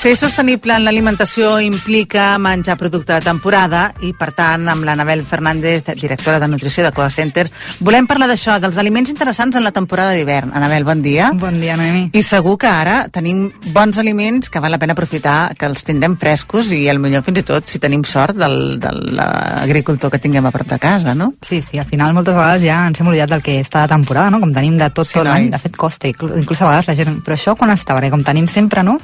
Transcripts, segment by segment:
Ser sostenible en l'alimentació implica menjar producte de temporada i, per tant, amb l'Anabel Fernández, directora de nutrició de Coa Center, volem parlar d'això, dels aliments interessants en la temporada d'hivern. Anabel, bon dia. Bon dia, Noemi. I segur que ara tenim bons aliments que val la pena aprofitar, que els tindrem frescos i, al millor, fins i tot, si tenim sort, del, de l'agricultor que tinguem a prop de casa, no? Sí, sí, al final moltes vegades ja ens hem oblidat del que està de temporada, no? Com tenim de tot, Sí, tot l'any, de fet costa, inclús, a vegades la gent, però això quan està, perquè com tenim sempre, no?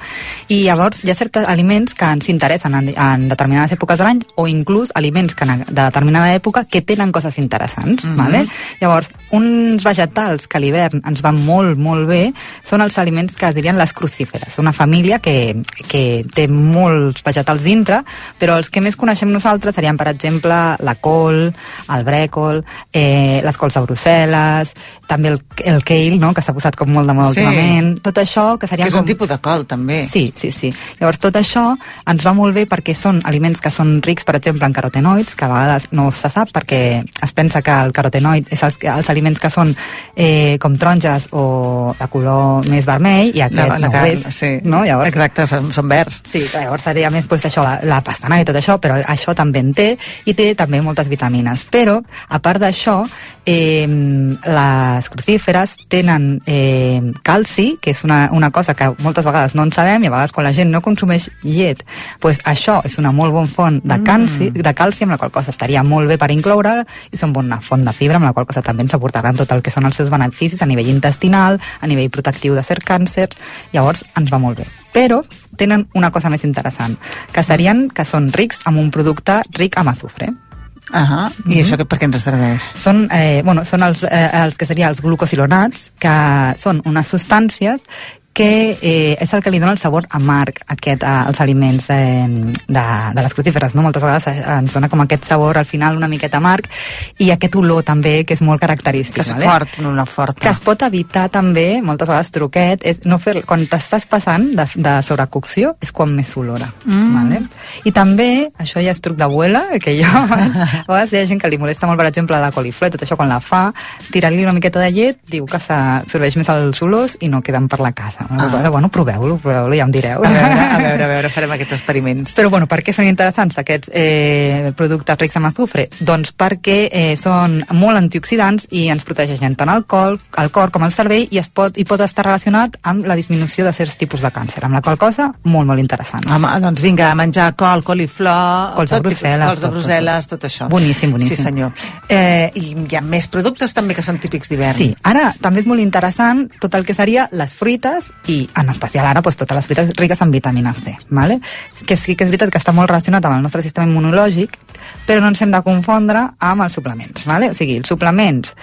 I llavors hi ha certs aliments que ens interessen en, en determinades èpoques de l'any o inclús aliments que en, de determinada època que tenen coses interessants, Mhm. vale? Llavors, uns vegetals que a l'hivern ens van molt, molt bé són els aliments que es dirien les crucíferes, una família que, que té molts vegetals dintre, però els que més coneixem nosaltres serien, per exemple, la col, el brècol, eh, les cols de Brussel·les, també el, el kale, no?, que s'ha posat com molt de moda Sí. últimament, tot això que Que serien és com... un tipus de col, també. Sí, sí, sí. Llavors, tot això ens va molt bé perquè són aliments que són rics, per exemple, en carotenoids, que a vegades no se sap perquè es pensa que el carotenoid és els, els aliments que són eh, com taronges o de color més vermell i aquest La, la no carn, és. sí. No? Llavors, Exacte, són, són verds. Sí, llavors seria més pues, això, la, la pastanaga i tot això, però això també en té, i té també moltes vitamines. Però, a part d'això, eh, les crucíferes tenen eh, calci, que és una, una cosa que moltes vegades no en sabem, i a vegades quan la gent no consumeix llet, pues això és una molt bona font de calci, de calci amb la qual cosa estaria molt bé per incloure'l, i són bona font de fibra, amb la qual cosa també ens aportaran tot el que són els seus beneficis a nivell intestinal, a nivell protectiu de cert càncer, llavors ens va molt bé però tenen una cosa més interessant, que serien que són rics amb un producte ric amb azufre. Ah I això que, per què ens serveix? Són, eh, bueno, són els, eh, els que serien els glucosilonats, que són unes substàncies que eh, és el que li dona el sabor amarg aquest, eh, als aliments eh, de, de les crucíferes, no? Moltes vegades eh, ens dona com aquest sabor al final una miqueta amarg i aquest olor també que és molt característic. Que és vale? fort, no una forta. Que es pot evitar també, moltes vegades truquet, és no fer, quan t'estàs passant de, de sobrecocció és quan més olora. Mm. Vale? I també, això ja és truc d'abuela, que jo, a vegades hi ha gent que li molesta molt, per exemple, la coliflor, tot això quan la fa, tirant-li una miqueta de llet, diu que s'absorbeix més els olors i no queden per la casa. Ah. Ah. Bueno, proveu-lo, proveu-lo, ja em direu. A veure, a veure, a veure, farem aquests experiments. Però bueno, per què són interessants aquests eh, productes rics en azufre? Doncs perquè eh, són molt antioxidants i ens protegeixen tant el cor, el cor com el cervell i es pot, i pot estar relacionat amb la disminució de certs tipus de càncer, amb la qual cosa molt, molt interessant. Home, doncs vinga, a menjar col, coliflor... Cols de tot Brussel·les, Cols de tot, Brussel·les, tot, això. Boníssim, boníssim. Sí, senyor. Eh, I hi ha més productes també que són típics d'hivern. Sí, ara també és molt interessant tot el que seria les fruites i en especial ara doncs, totes les fruites riques en vitamina C. Vale? Que sí que és veritat que està molt relacionat amb el nostre sistema immunològic, però no ens hem de confondre amb els suplements. Vale? O sigui, els suplements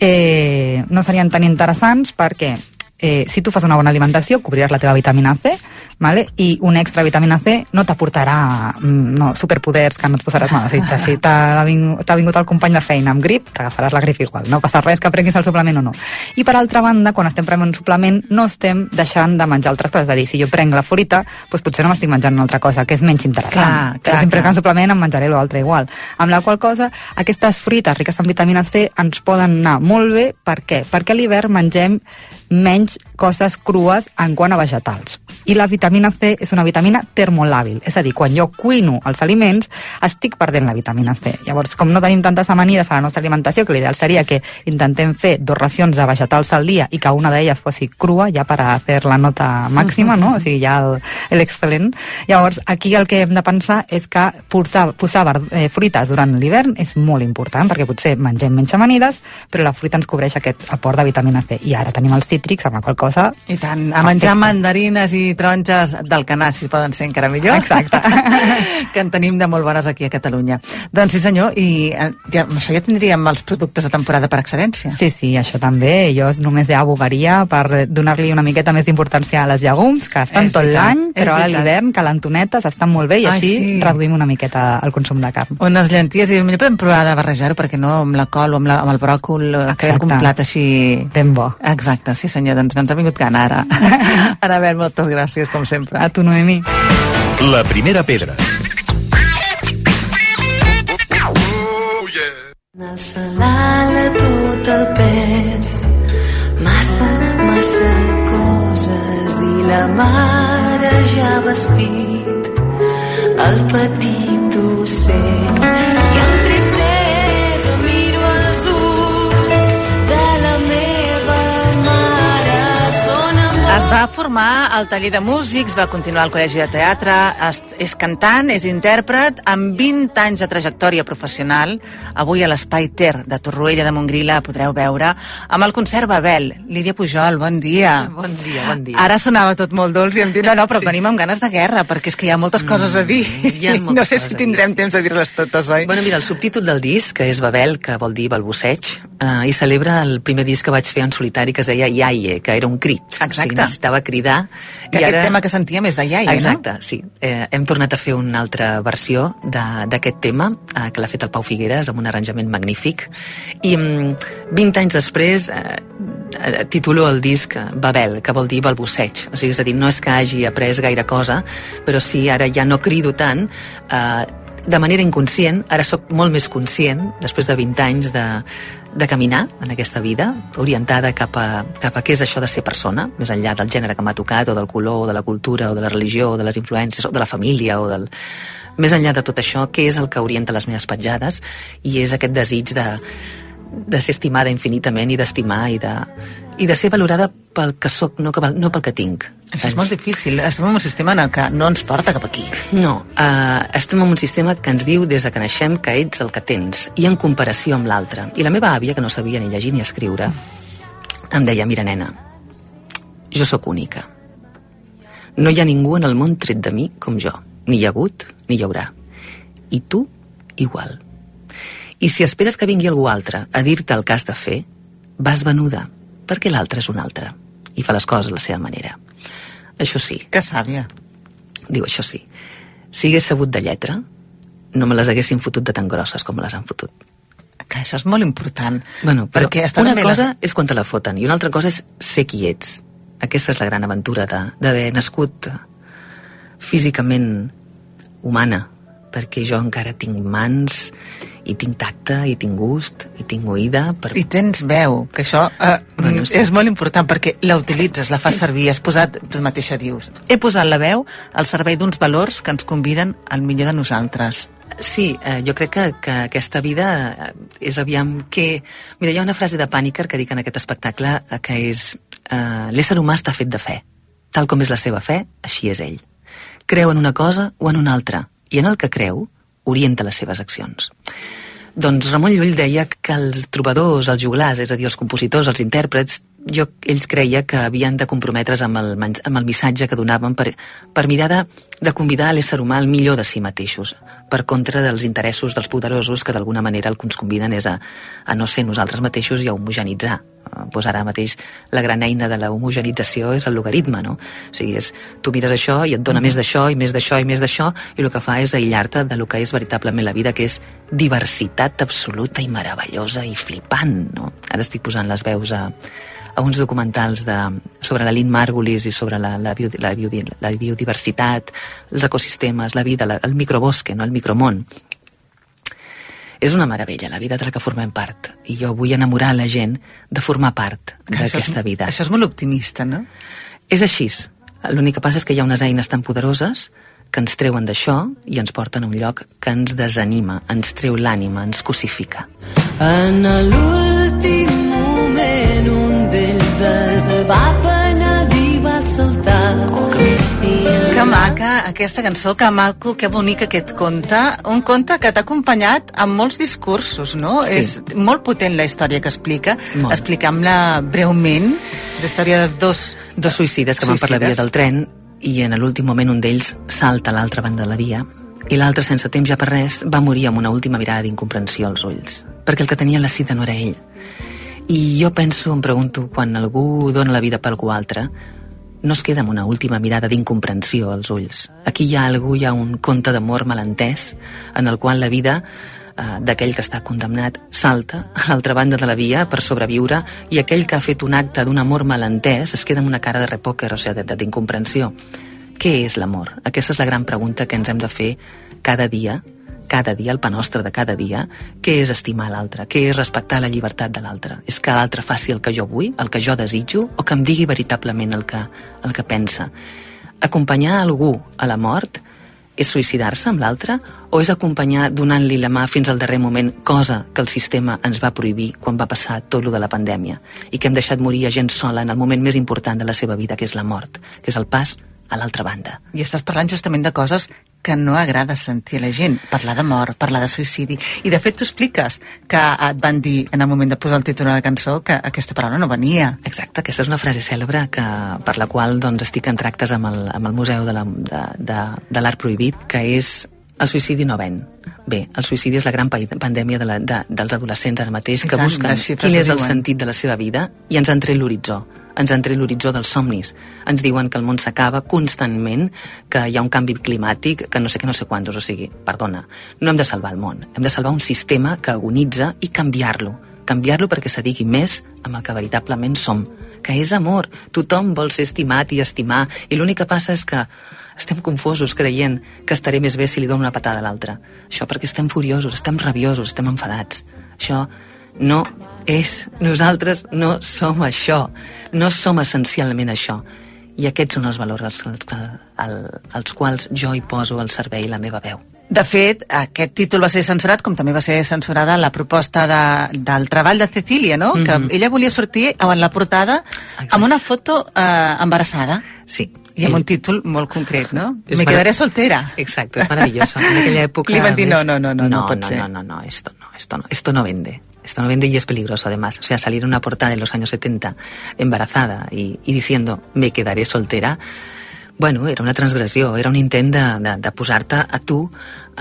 eh, no serien tan interessants perquè eh, si tu fas una bona alimentació, cobriràs la teva vitamina C, vale? i un extra vitamina C no t'aportarà mm, no, superpoders que no et posaràs mal. Si, si t'ha vingut, vingut el company de feina amb grip, t'agafaràs la grip igual. No passa res que prenguis el suplement o no. I per altra banda, quan estem prenent un suplement, no estem deixant de menjar altres coses. És a dir, si jo prenc la fruita, doncs potser no m'estic menjant una altra cosa, que és menys interessant. Clar, clar, si em prenc un suplement em menjaré l'altre igual. Amb la qual cosa, aquestes fruites riques en vitamina C ens poden anar molt bé. Per què? Perquè a l'hivern mengem menys and coses crues en quant a vegetals. I la vitamina C és una vitamina termolàbil, és a dir, quan jo cuino els aliments, estic perdent la vitamina C. Llavors, com no tenim tantes amanides a la nostra alimentació, que l'ideal seria que intentem fer dos racions de vegetals al dia i que una d'elles fossi crua, ja per a fer la nota màxima, no? O sigui, ja l'excel·lent. Llavors, aquí el que hem de pensar és que portar, posar eh, fruites durant l'hivern és molt important, perquè potser mengem menys amanides, però la fruita ens cobreix aquest aport de vitamina C. I ara tenim els cítrics, amb la qual cosa cosa... I tant, a menjar mandarines i taronges del canà, si poden ser encara millor. Exacte. que en tenim de molt bones aquí a Catalunya. Doncs sí senyor, i eh, ja, això ja tindríem els productes de temporada per excel·lència. Sí, sí, això també. Jo només ja abogaria per donar-li una miqueta més d'importància a les llegums, que estan És tot l'any, però ara a l'hivern, calentonetes, estan molt bé i Ai, així sí. reduïm una miqueta el consum de carn. Unes llenties, i millor podem provar de barrejar-ho, perquè no amb la col o amb, la, amb el bròcol, que Exacte. un plat així... Ben bo. Exacte, sí senyor, doncs ha vingut gana ara. Anabel, moltes gràcies, com sempre. A tu, Noemi. La primera pedra. El salala tot el pes, massa, massa coses i la mare ja ha vestit el petit ocell. Va formar al taller de músics, va continuar al col·legi de teatre, es, és cantant, és intèrpret, amb 20 anys de trajectòria professional. Avui a l'Espai Ter de Torroella de Montgrí la podreu veure amb el concert Babel. Lídia Pujol, bon dia. Bon dia, bon dia. Ara sonava tot molt dolç i em diu, no, no, però Sí. venim amb ganes de guerra, perquè és que hi ha moltes coses a dir. hi ha moltes no sé si tindrem temps de dir-les totes, oi? Bueno, mira, el subtítol del disc, que és Babel, que vol dir balbuceig, eh, i celebra el primer disc que vaig fer en solitari, que es deia Iaie, que era un crit. O Exacte. Sigui, necessitava cridar. que aquest tema que sentíem és de iaia, Exacte, sí. Eh, hem tornat a fer una altra versió de- d'aquest tema, eh, que l'ha fet el Pau Figueres, amb un arranjament magnífic. I mm, 20 anys després eh, eh, titulo el disc Babel, que vol dir balbuceig. O sigui, és a dir, no és que hagi après gaire cosa, però sí, ara ja no crido tant, eh, de manera inconscient, ara sóc molt més conscient, després de 20 anys de, de caminar en aquesta vida, orientada cap a, cap a què és això de ser persona, més enllà del gènere que m'ha tocat, o del color, o de la cultura, o de la religió, o de les influències, o de la família, o del... Més enllà de tot això, què és el que orienta les meves petjades? I és aquest desig de, de ser estimada infinitament i d'estimar i, de, i de ser valorada pel que sóc, no, que, no pel que tinc. Això és molt difícil. Estem en un sistema en el que no ens porta cap aquí. No, uh, estem en un sistema que ens diu des de que naixem que ets el que tens i en comparació amb l'altre. I la meva àvia, que no sabia ni llegir ni escriure, em deia, mira nena, jo sóc única. No hi ha ningú en el món tret de mi com jo. Ni hi ha hagut, ni hi haurà. I tu, igual. I si esperes que vingui algú altre a dir-te el que has de fer, vas venuda, perquè l'altre és un altre. I fa les coses a la seva manera. Això sí, Que sàvia. Diu, això sí, si hagués sabut de lletra, no me les haguessin fotut de tan grosses com me les han fotut. Que això és molt important. Bueno, però perquè una cosa és quan te la foten i una altra cosa és ser qui ets. Aquesta és la gran aventura de- d'haver nascut físicament humana, perquè jo encara tinc mans i tinc tacte i tinc gust i tinc oïda per... I tens veu, que això eh, Bueno, sí. és molt important perquè la utilitzes, la fas servir, has posat, tu mateixa dius, he posat la veu al servei d'uns valors que ens conviden al millor de nosaltres. Sí, eh, jo crec que, que aquesta vida eh, és aviam que... Mira, hi ha una frase de Pàniker que dic en aquest espectacle eh, que és eh, l'ésser humà està fet de fe. Tal com és la seva fe, així és ell. Creu en una cosa o en una altra, i en el que creu orienta les seves accions. Doncs Ramon Llull deia que els trobadors, els juglars, és a dir, els compositors, els intèrprets, jo, ells creia que havien de comprometre's amb el, amb el missatge que donaven per, per mirar de, de convidar l'ésser humà al millor de si mateixos, per contra dels interessos dels poderosos que d'alguna manera el que ens conviden és a, a no ser nosaltres mateixos i a homogenitzar. Eh, Doncs ara mateix la gran eina de la homogenització és el logaritme, no? O sigui, és, tu mires això i et dona més d'això i més d'això i més d'això i el que fa és aïllar-te de lo que és veritablement la vida, que és diversitat absoluta i meravellosa i flipant, no? Ara estic posant les veus a, a uns documentals de, sobre la Lynn Margulis i sobre la, la, bio, la, bio, la biodiversitat, els ecosistemes, la vida, la, el microbosque, no? el micromón. És una meravella, la vida de la que formem part. I jo vull enamorar la gent de formar part d'aquesta vida. Això és molt optimista, no? És així. L'únic que passa és que hi ha unes eines tan poderoses que ens treuen d'això i ens porten a un lloc que ens desanima, ens treu l'ànima, ens cosifica. En l'últim moment un d'ells es va penedir va saltar. Oh, I Que maca, aquesta cançó, que maco, que bonic aquest conte. Un conte que t'ha acompanyat amb molts discursos, no? Sí. És molt potent la història que explica, explicam-la breument. La història de dos... Dos suïcides que van per la via Suïcides. del tren i en l'últim moment un d'ells salta a l'altra banda de la via i l'altre, sense temps ja per res, va morir amb una última mirada d'incomprensió als ulls. Perquè el que tenia la sida no era ell. I jo penso, em pregunto, quan algú dona la vida per algú altre, no es queda amb una última mirada d'incomprensió als ulls. Aquí hi ha algú, hi ha un conte d'amor malentès en el qual la vida eh, d'aquell que està condemnat salta a l'altra banda de la via per sobreviure i aquell que ha fet un acte d'un amor malentès es queda amb una cara de repòquer, o sigui, d'incomprensió. Què és l'amor? Aquesta és la gran pregunta que ens hem de fer cada dia, cada dia, el pa nostre de cada dia, què és estimar l'altre? Què és respectar la llibertat de l'altre? És que l'altre faci el que jo vull, el que jo desitjo, o que em digui veritablement el que, el que pensa? Acompanyar algú a la mort és suïcidar-se amb l'altre o és acompanyar donant-li la mà fins al darrer moment, cosa que el sistema ens va prohibir quan va passar tot lo de la pandèmia i que hem deixat morir a gent sola en el moment més important de la seva vida, que és la mort, que és el pas a l'altra banda. I estàs parlant justament de coses que no agrada sentir a la gent. Parlar de mort, parlar de suïcidi. I de fet tu expliques que et van dir en el moment de posar el títol a la cançó que aquesta paraula no venia. Exacte, aquesta és una frase cèlebre que, per la qual doncs, estic en tractes amb el, amb el Museu de la- de, de, de l'Art Prohibit, que és el suïcidi no ven. Bé, el suïcidi és la gran pa- pandèmia de la, de, dels adolescents ara mateix I que tant, busquen quin és el sentit de la seva vida i ens han tret l'horitzó ens han tret l'horitzó dels somnis. Ens diuen que el món s'acaba constantment, que hi ha un canvi climàtic, que no sé què, no sé quantos. O sigui, perdona, no hem de salvar el món. Hem de salvar un sistema que agonitza i canviar-lo. Canviar-lo perquè se digui més amb el que veritablement som, que és amor. Tothom vol ser estimat i estimar, i l'únic que passa és que estem confosos creient que estaré més bé si li dono una patada a l'altre. Això perquè estem furiosos, estem rabiosos, estem enfadats. Això no és... Nosaltres no som això. No som essencialment això. I aquests són els valors als, als, als, als quals jo hi poso al servei la meva veu. De fet, aquest títol va ser censurat, com també va ser censurada la proposta de, del treball de Cecília, no? Mhm. Que ella volia sortir en la portada Exacte. amb una foto eh, embarassada Sí. i amb Ell- un títol molt concret, no? És Me marav- quedaré soltera. Exacto, es maravilloso. En aquella época... Li van dir, además- no, no, no, no, no pot no, ser. no, no, no, esto no, esto no, esto no vende. Esto no vende y es peligroso además. O sea, salir en una portada en los años 70 embarazada y, y diciendo me quedaré soltera, bueno, era una transgressió, era un intent de, de, de posar-te a tu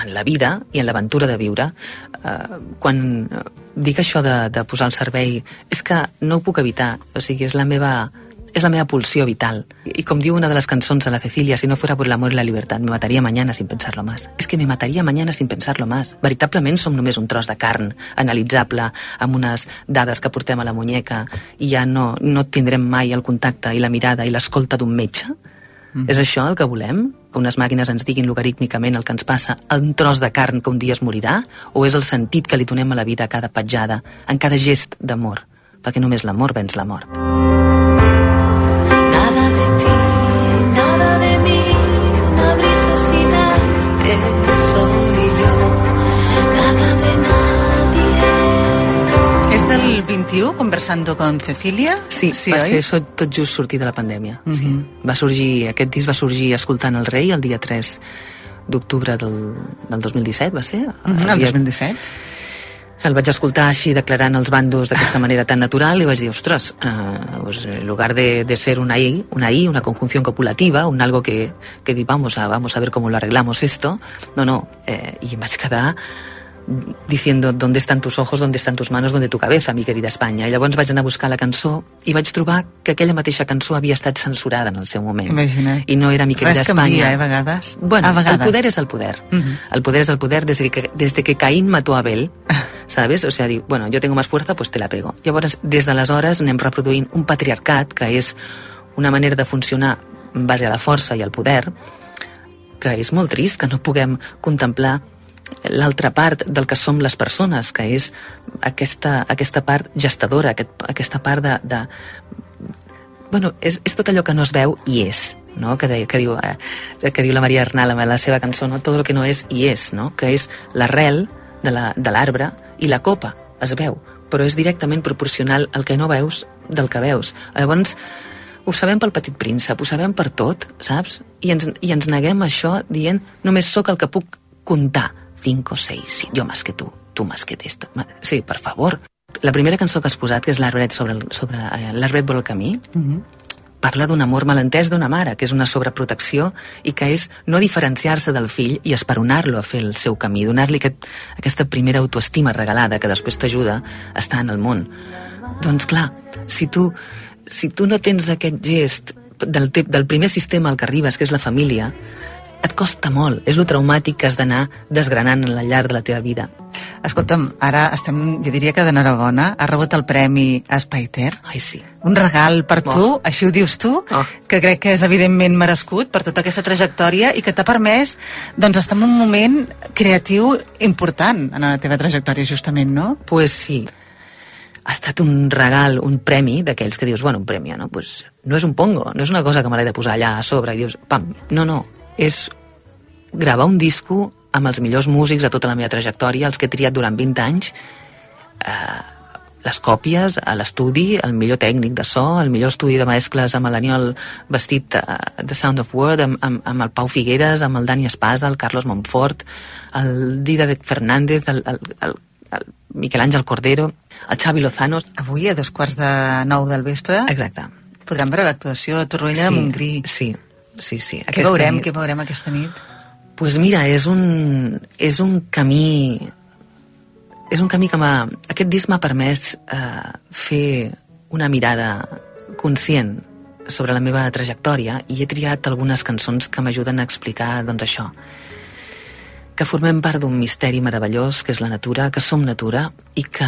en la vida i en l'aventura de viure. Uh, quan eh, dic això de, de posar al servei, és que no ho puc evitar, o sigui, és la meva és la meva pulsió vital. I com diu una de les cançons de la Cecilia, si no fuera por el amor y la libertad, me mataría mañana sin pensarlo más. És que me mataria mañana sin pensarlo más. Veritablement som només un tros de carn analitzable amb unes dades que portem a la muñeca i ja no, no tindrem mai el contacte i la mirada i l'escolta d'un metge? Mm. És això el que volem? Que unes màquines ens diguin logarítmicament el que ens passa a un tros de carn que un dia es morirà? O és el sentit que li donem a la vida a cada petjada, en cada gest d'amor? Perquè només l'amor venç la mort. Nada aire soy yo. Nada de nadie. És del 21, Conversando con Cecilia? Sí, sí va oi? ser tot just sortir de la pandèmia. Mm -hmm. sí. Mhm. va sorgir, aquest disc va sorgir escoltant el rei el dia 3 d'octubre del, del 2017, va ser? Mhm, El dia- 2017. El vaig escoltar així declarant els bandos d'aquesta manera tan natural i vaig dir, ostres, eh, pues, en lugar de, de ser una I, una I, una conjunción copulativa, un algo que, que di, vamos a, vamos a ver cómo lo arreglamos esto, no, no, eh, i em vaig quedar diciendo ¿dónde están tus ojos, dónde están tus manos, dónde tu cabeza, mi querida Espanya? I llavors vaig anar a buscar la cançó i vaig trobar que aquella mateixa cançó havia estat censurada en el seu moment. Imagina't. I no era mi querida Res Espanya. canvia, eh, a vegades. Bueno, a vegades. el poder es el poder. Mhm. El poder es el poder desde que, desde que Caín mató a Abel, ¿sabes? O sea, diu, bueno, yo tengo más fuerza, pues te la pego. Llavors, des d'aleshores anem reproduint un patriarcat, que és una manera de funcionar en base a la força i al poder, que és molt trist que no puguem contemplar l'altra part del que som les persones, que és aquesta, aquesta part gestadora, aquest, aquesta part de, de, bueno, és, és tot allò que no es veu i és, no? que, de, que, diu, eh, que diu la Maria Arnal en la seva cançó, no? tot el que no és i és, no? que és l'arrel de la- de l'arbre i la copa, es veu, però és directament proporcional al que no veus del que veus. Llavors, ho sabem pel petit príncep, ho sabem per tot, saps? I ens, i ens neguem això dient només sóc el que puc comptar. 5 o 6, sí, jo més que tu, tu més que esto. Sí, per favor. la primera cançó que has posat, que és l'Arbret sobre el, sobre, eh, l'Arbret vol el camí, parla d'un amor malentès d'una mare, que és una sobreprotecció i que és no diferenciar-se del fill i esperonar-lo a fer el seu camí, donar-li aquest, aquesta primera autoestima regalada que després t'ajuda a estar en el món. Doncs clar, si tu, si tu no tens aquest gest del, te- del primer sistema al que arribes, que és la família, et costa molt. És lo traumàtic que has d'anar desgranant en la llarg de la teva vida. Escolta'm, ara estem, jo diria que d'enhorabona, ha rebut el premi Espaiter. Ai, sí. Un regal per Oh. tu, així ho dius tu, Oh. que crec que és evidentment merescut per tota aquesta trajectòria i que t'ha permès doncs, estar en un moment creatiu important en la teva trajectòria, justament, no? Pues sí. Ha estat un regal, un premi d'aquells que dius, bueno, un premi, no? Pues no és un pongo, no és una cosa que me l'he de posar allà a sobre i dius, pam, no, no, és gravar un disco amb els millors músics de tota la meva trajectòria, els que he triat durant 20 anys, eh, les còpies a l'estudi, el millor tècnic de so, el millor estudi de mescles amb l'Aniol vestit eh, de Sound of Word, amb, amb, amb el Pau Figueres, amb el Dani Espasa, el Carlos Montfort, el Dídac Fernández, el, el, el, el Miquel Àngel Cordero, el Xavi Lozano... Avui, a dos quarts de nou del vespre, Exacte. podrem veure l'actuació a Torroella de Montgrí. Sí, sí, sí. Què veurem, què veurem aquesta nit? pues mira, és un, és un camí és un camí que m'ha... Aquest disc m'ha permès eh, fer una mirada conscient sobre la meva trajectòria i he triat algunes cançons que m'ajuden a explicar doncs això que formem part d'un misteri meravellós que és la natura, que som natura i que,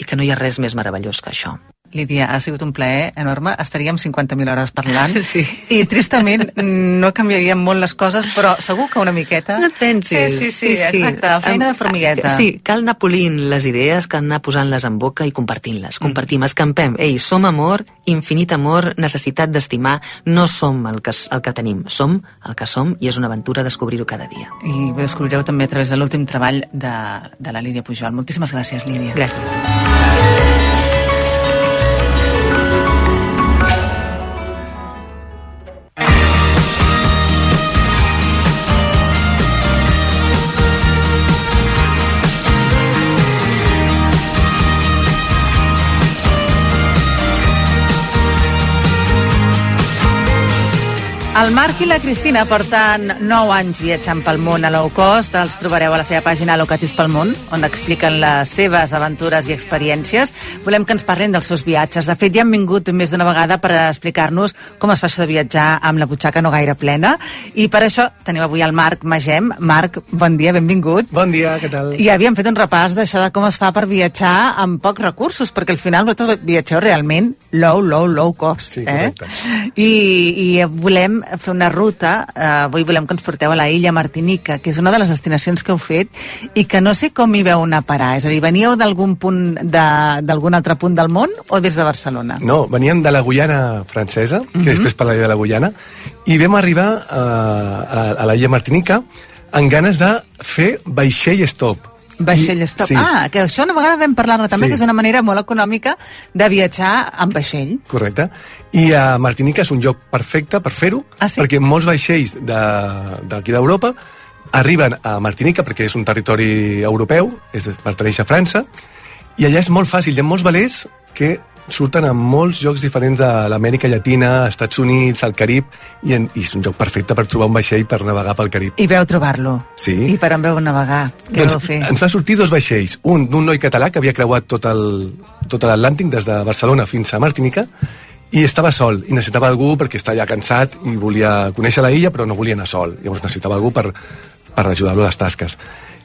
i que no hi ha res més meravellós que això. Lídia, ha sigut un plaer enorme. Estaríem 50.000 hores parlant. Sí. I tristament no canviaríem molt les coses, però segur que una miqueta... No et pensis. Sí, sí, sí, exacte. Feina de formigueta. Sí, cal anar polint les idees, cal anar posant-les en boca i compartint-les. Compartim, escampem. Ei, som amor, infinit amor, necessitat d'estimar. No som el que, el que tenim, som el que som i és una aventura descobrir-ho cada dia. I ho descobrireu també a través de l'últim treball de, de la Lídia Pujol. Moltíssimes gràcies, Lídia. Gràcies. El Marc i la Cristina porten 9 anys viatjant pel món a low cost. Els trobareu a la seva pàgina Locatis pel món, on expliquen les seves aventures i experiències. Volem que ens parlin dels seus viatges. De fet, ja han vingut més d'una vegada per explicar-nos com es fa això de viatjar amb la butxaca no gaire plena. I per això tenim avui el Marc Magem. Marc, bon dia, benvingut. Bon dia, què tal? I havíem fet un repàs d'això de com es fa per viatjar amb pocs recursos, perquè al final vosaltres viatgeu realment low, low, low cost. Sí, eh? correcte. I, I volem fer una ruta, eh, avui volem que ens porteu a la illa Martinica, que és una de les destinacions que heu fet i que no sé com hi veu anar a parar. És a dir, veníeu d'algun punt de- d'algun altre punt del món o des de Barcelona? No, veníem de la Guyana francesa, que Mhm. després parlaré de la Guyana, i vam arribar a, a, a la illa Martinica amb ganes de fer vaixell stop. Vaixell stop. Sí, Ah, que això una vegada vam parlar-ne també, Sí. que és una manera molt econòmica de viatjar amb vaixell. correcte. I a Martinica és un lloc perfecte per fer-ho, Ah, sí? perquè molts vaixells de- d'aquí d'Europa arriben a Martinica, perquè és un territori europeu, és, pertaneix a França, i allà és molt fàcil, hi ha molts velers que surten a molts llocs diferents de l'Amèrica Llatina, Estats Units, al Carib, i, en, i és un lloc perfecte per trobar un vaixell per navegar pel Carib. I veu trobar-lo. Sí. I per on veu navegar. Què Doncs fer? ens va sortir dos vaixells, un d'un noi català que havia creuat tot el- tot l'Atlàntic des de Barcelona fins a Martinica i estava sol i necessitava algú perquè està ja cansat i volia conèixer la illa però no volia anar sol, llavors necessitava algú per, per ajudar-lo a les tasques.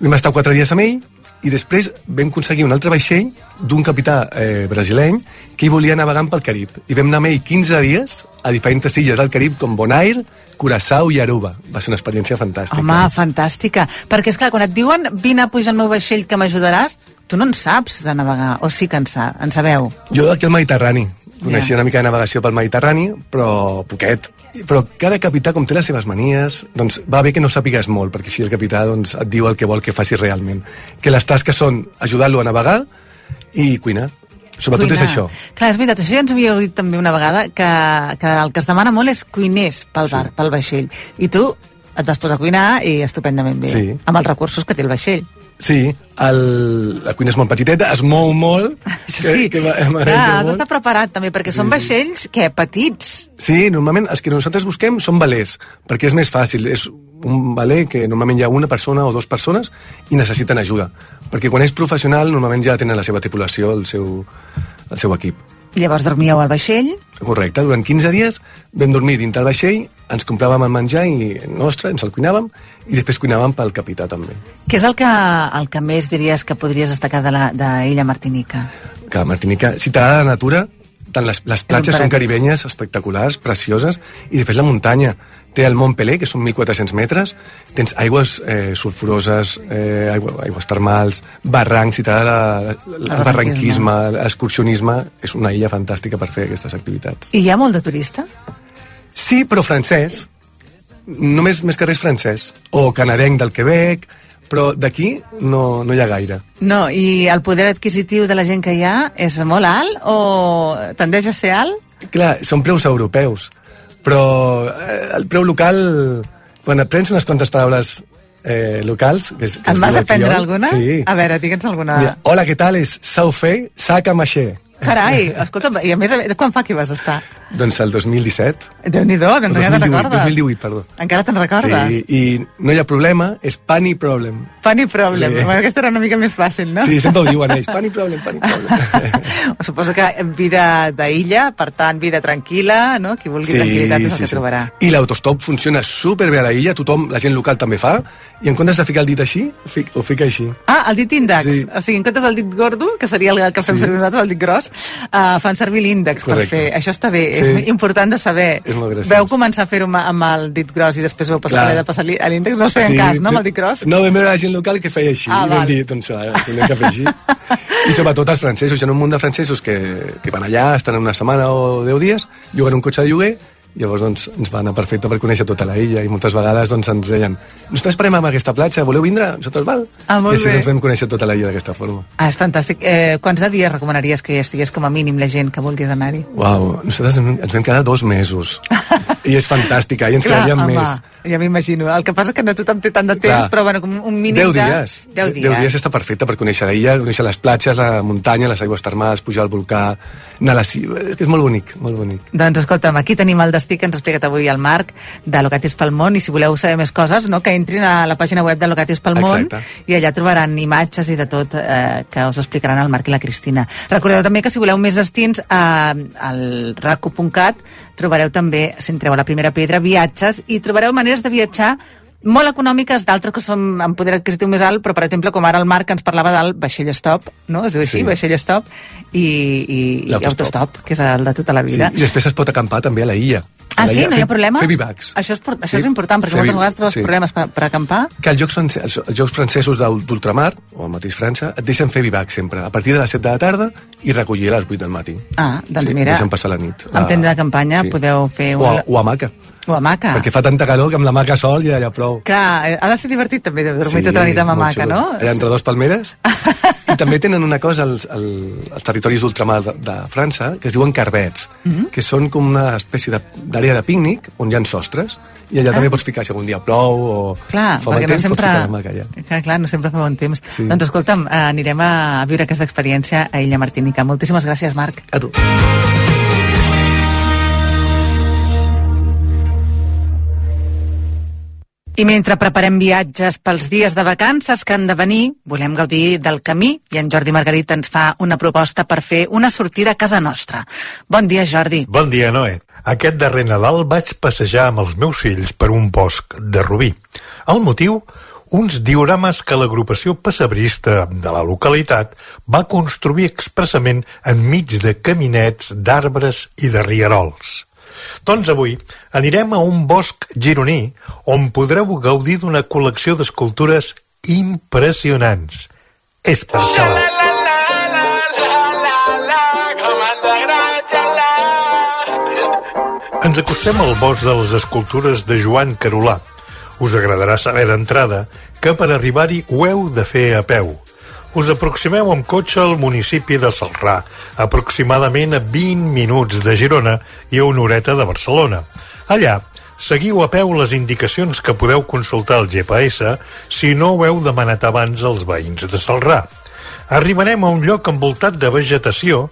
Vam estar quatre dies amb ell i després vam aconseguir un altre vaixell d'un capità eh, brasileny que hi volia navegar pel Carib i vam anar amb ell 15 dies a diferents illes del Carib com Bonaire, Curaçao i Aruba. Va ser una experiència fantàstica. Home, fantàstica. Perquè, és clar quan et diuen vine a pujar al meu vaixell que m'ajudaràs, tu no en saps de navegar, o sí que en, sa en sabeu. Jo d'aquí al Mediterrani. Coneixia Ja. una mica de navegació pel Mediterrani, però poquet. Però cada capità, com té les seves manies, doncs va bé que no sàpigues molt, perquè si el capità doncs, et diu el que vol que facis realment. Que les tasques són ajudar-lo a navegar i cuinar. Sobretot Cuinar. és això. Clar, és veritat, això ja ens havíeu dit també una vegada, que, que el que es demana molt és cuiners pel bar, pel vaixell. I tu et vas posar a cuinar i estupendament bé, Sí. amb els recursos que té el vaixell. Sí, el, la cuina és molt petiteta, es mou molt. Això sí, que, que Clar, m'agrada has d'estar preparat també, perquè són vaixells, que petits. Sí, normalment els que nosaltres busquem són velers, perquè és més fàcil. És un veler que normalment hi ha una persona o dues persones i necessiten ajuda. Perquè quan és professional, normalment ja tenen la seva tripulació, el seu, el seu equip. Llavors dormíeu al vaixell, Correcte, durant 15 dies vam dormir dins del vaixell, ens compràvem el menjar i nostre, ens el cuinàvem, i després cuinàvem pel capità també. què és el que, el que més diries que podries destacar de la- d'Illa Martinica? Que Martinica, si t'agrada la natura, tant les, les platges són caribenyes espectaculars, precioses, i després la muntanya. Té el Mont Pelé, que són 1.400 metres, tens aigües eh, sulfuroses, eh, aigua, aigües termals, barrancs, si t'agrada la- la- el barranquisme, l'excursionisme, és una illa fantàstica per fer aquestes activitats. I hi ha molt de turista? Sí, però francès. Només més que res francès. O canadenc del Quebec, però d'aquí no, no hi ha gaire. No, i el poder adquisitiu de la gent que hi ha és molt alt o tendeix a ser alt? Clar, són preus europeus, però eh, el preu local, quan aprens unes quantes paraules eh, locals... Que és, que En es vas aprendre alguna? Sí. A veure, digue'ns alguna. Mira, hola, què tal? És sao fe, saca maché. Carai, escolta, i a més, quan fa que vas estar? Doncs el 2017. Déu-n'hi-do, doncs encara te'n 2018, recordes? 2018, perdó. Encara te'n recordes? Sí, i no hi ha problema, és pani problem. Funny problem. Sí. Aquesta era una mica més fàcil, no? Sí, sempre ho diuen ells, pani problem, pani problem. Suposo que vida d'illa, per tant, vida tranquil·la, no? Qui vulgui tranquil·litat és el que trobarà. I l'autostop funciona superbé a la illa, tothom, la gent local també fa, i en comptes de ficar el dit així, fic- ho fica així. Ah, el dit índex. Sí. O sigui, en comptes del dit gordo, que seria el que fem Sí. servir nosaltres, el dit gros, uh, fan servir l'índex per fer... Això està bé, Sí. és important de saber. És molt graciós. Veu començar a fer-ho amb, el dit gros i després veu passar de passar a l'índex, no es feien cas, no, amb el dit gros? No, vam veure la gent local que feia així, Ah, i vam dir, doncs, eh, hem de fer així. I sobretot els francesos, hi ha un munt de francesos que, que van allà, estan una setmana o deu dies, lloguen un cotxe de lloguer, llavors doncs, ens va anar perfecte per conèixer tota la illa i moltes vegades doncs, ens deien nosaltres parem amb aquesta platja, voleu vindre? Nosaltres val. Ah, I així bé. doncs, vam conèixer tota la illa d'aquesta forma. Ah, és fantàstic. Eh, quants de dies recomanaries que hi estigués com a mínim la gent que vulguis anar-hi? Uau, nosaltres ens ens vam quedar dos mesos. I és fantàstica, i ens Clar, quedaríem home, més. ja m'imagino. El que passa és que no tothom té tant de temps, Clar. però bueno, com un mínim Deu de... dies. 10 dies. Deu dies està perfecte per conèixer la illa, conèixer les platges, la muntanya, les aigües termals, pujar al volcà, anar a la ciba... És que és molt bonic, molt bonic. Doncs escolta'm, aquí tenim el destí que ens ha explicat avui el Marc de Locatis pel món i si voleu saber més coses, no, que entrin a la pàgina web de Locatis pel món Exacte. i allà trobaran imatges i de tot eh, que us explicaran el Marc i la Cristina. Recordeu també que si voleu més destins eh, al raco.cat trobareu també, si entreu a la primera pedra, viatges i trobareu maneres de viatjar molt econòmiques, d'altres que són amb poder adquisitiu més alt, però per exemple, com ara el Marc ens parlava del vaixell stop, no? Es diu així, Sí. vaixell stop, i, i, i autostop, que és el de tota la Sí, vida. I després es pot acampar també a la illa. Ah, sí? No hi ha problemes? Fer bivacs. Això és, això Sí, és important, perquè fer moltes vegades trobes sí. problemes per, per acampar. Que els jocs, els, els jocs francesos d'ul- d'ultramar, o el mateix França, et deixen fer bivac sempre, a partir de les 7 de la tarda i recollir a les 8 del matí. Ah, doncs sí, mira, Deixen passar la nit. amb tenda de campanya podeu fer O, una- o hamaca, O hamaca. perquè fa tanta calor que amb l'hamaca sol ja ha prou. Clar, eh, ha de ser divertit també de dormir tota la nit amb hamaca, no? Allà entre dos palmeres. I també tenen una cosa als, als, als territoris d'ultramar de, de França que es diuen carbets, Mhm. que són com una espècie de- d'àrea de, pícnic on hi ha sostres i allà també pots ficar si algun dia plou o Ah. Clar, fa mal perquè no temps, sempre... pots ficar l'hamaca allà. Clar, clar, no sempre fa bon temps. Sí. Doncs escolta'm, eh, anirem a viure aquesta experiència a Illa Martinica. Moltíssimes gràcies, Marc. A tu. I mentre preparem viatges pels dies de vacances que han de venir, volem gaudir del camí i en Jordi Margarit ens fa una proposta per fer una sortida a casa nostra. Bon dia, Jordi. Bon dia, Noé. Aquest darrer Nadal vaig passejar amb els meus fills per un bosc de Rubí. El motiu? Uns diorames que l'agrupació pessebrista de la localitat va construir expressament enmig de caminets, d'arbres i de rierols. Doncs avui anirem a un bosc gironí on podreu gaudir d'una col·lecció d'escultures impressionants. És per xalar. Ens acostem al bosc de les escultures de Joan Carolà. Us agradarà saber d'entrada que per arribar-hi ho heu de fer a peu. Us aproximeu amb cotxe al municipi de Salrà, aproximadament a 20 minuts de Girona i a una horeta de Barcelona. Allà Seguiu a peu les indicacions que podeu consultar al GPS si no ho heu demanat abans als veïns de Salrà. Arribarem a un lloc envoltat de vegetació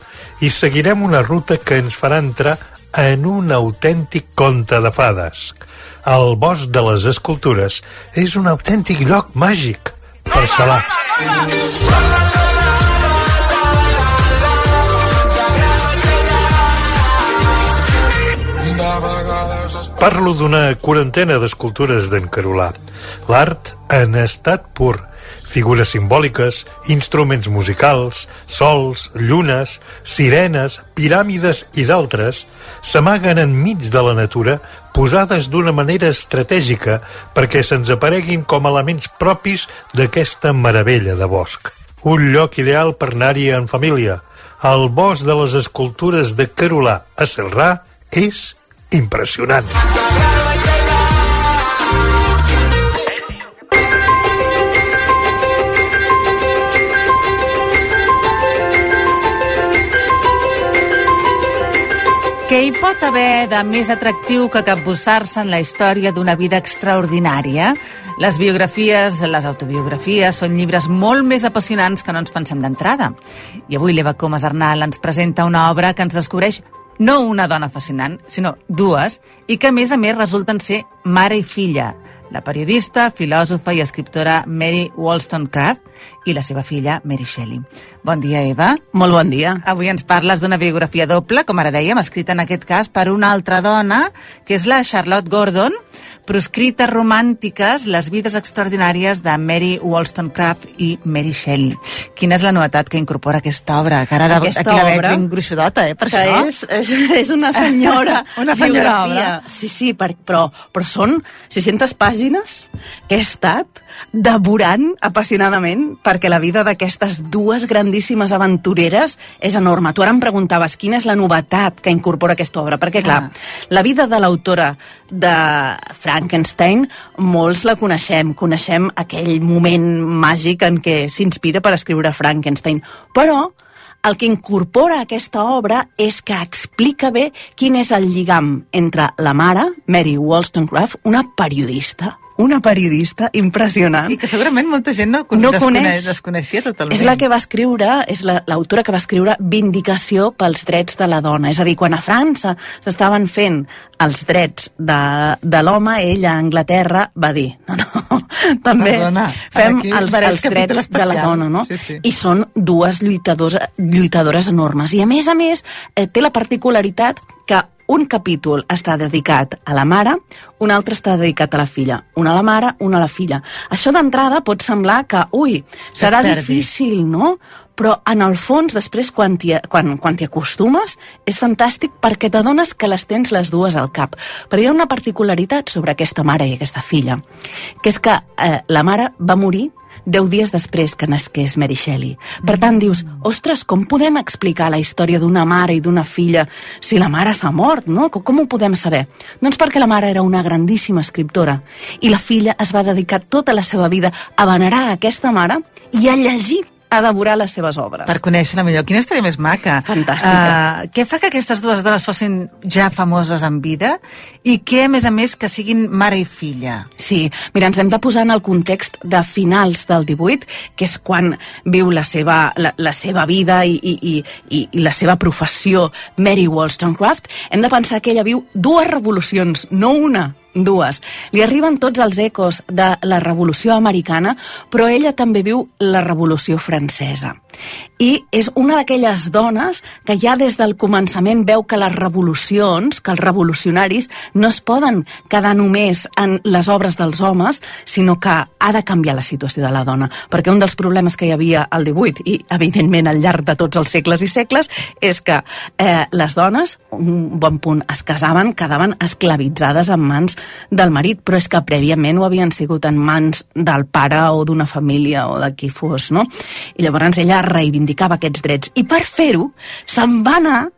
i seguirem una ruta que ens farà entrar en un autèntic conte de fades. El bosc de les escultures és un autèntic lloc màgic per xalar. Parlo d'una quarantena d'escultures d'en Carolà. L'art en estat pur. Figures simbòliques, instruments musicals, sols, llunes, sirenes, piràmides i d'altres s'amaguen enmig de la natura posades d'una manera estratègica perquè se'ns apareguin com elements propis d'aquesta meravella de bosc. Un lloc ideal per anar-hi en família. El bosc de les escultures de Carolà a Celrà és impressionant. Què hi pot haver de més atractiu que capbussar-se en la història d'una vida extraordinària? Les biografies, les autobiografies, són llibres molt més apassionants que no ens pensem d'entrada. I avui l'Eva Comas Arnal ens presenta una obra que ens descobreix no una dona fascinant, sinó dues, i que a més a més resulten ser mare i filla, la periodista, filòsofa i escriptora Mary Wollstonecraft i la seva filla Mary Shelley. Bon dia, Eva. Molt bon dia. Avui ens parles d'una biografia doble, com ara dèiem, escrita en aquest cas per una altra dona, que és la Charlotte Gordon, proscrites romàntiques, les vides extraordinàries de Mary Wollstonecraft i Mary Shelley. Quina és la novetat que incorpora aquesta obra? Que ara de, Aquesta aquí la veig ben gruixudota, eh, per que això. és, és, és una senyora Una senyora biografia. obra. Sí, sí, per, però, però són 600 pàgines que he estat devorant apassionadament perquè la vida d'aquestes dues grandíssimes aventureres és enorme. Tu ara em preguntaves quina és la novetat que incorpora aquesta obra, perquè clar, Ah. la vida de l'autora de Frankenstein, molts la coneixem, coneixem aquell moment màgic en què s'inspira per escriure Frankenstein, però el que incorpora aquesta obra és que explica bé quin és el lligam entre la mare, Mary Wollstonecraft, una periodista, una periodista impressionant, I que segurament molta gent no, no desconeix, coneix. desconeixia totalment. És la que va escriure, és la- l'autora que va escriure Vindicació pels drets de la dona. És a dir, quan a França s'estaven fent els drets de, de l'home, ell a Anglaterra va dir, no, no, també Perdona, fem els, els drets de especial. la dona, no? Sí, sí. I són dues lluitadors, lluitadores enormes. I a més a més, eh, té la particularitat que un capítol està dedicat a la mare, un altre està dedicat a la filla. Una a la mare, una a la filla. Això d'entrada pot semblar que, ui, serà difícil, no? Però en el fons, després, quan t'hi quan, quan acostumes, és fantàstic perquè t'adones que les tens les dues al cap. Però hi ha una particularitat sobre aquesta mare i aquesta filla, que és que eh, la mare va morir 10 dies després que nasqués Mary Shelley. Per tant, dius, ostres, com podem explicar la història d'una mare i d'una filla si la mare s'ha mort, no? Com ho podem saber? Doncs perquè la mare era una grandíssima escriptora i la filla es va dedicar tota la seva vida a venerar aquesta mare i a llegir, a devorar les seves obres. Per conèixer-la millor. Quina història més maca. Fantàstica. Uh, què fa que aquestes dues dones fossin ja famoses en vida i què, a més a més, que siguin mare i filla? Sí, mira, ens hem de posar en el context de finals del 18, que és quan viu la seva, la, la seva vida i, i, i, i, la seva professió Mary Wollstonecraft. Hem de pensar que ella viu dues revolucions, no una, dues. Li arriben tots els ecos de la Revolució Americana, però ella també viu la Revolució Francesa. I és una d'aquelles dones que ja des del començament veu que les revolucions, que els revolucionaris, no es poden quedar només en les obres dels homes, sinó que ha de canviar la situació de la dona. Perquè un dels problemes que hi havia al 18, i evidentment al llarg de tots els segles i segles, és que eh, les dones, un bon punt, es casaven, quedaven esclavitzades en mans del marit, però és que prèviament ho havien sigut en mans del pare o d'una família o de qui fos, no? I llavors ella reivindicava aquests drets. I per fer-ho, se'n va anar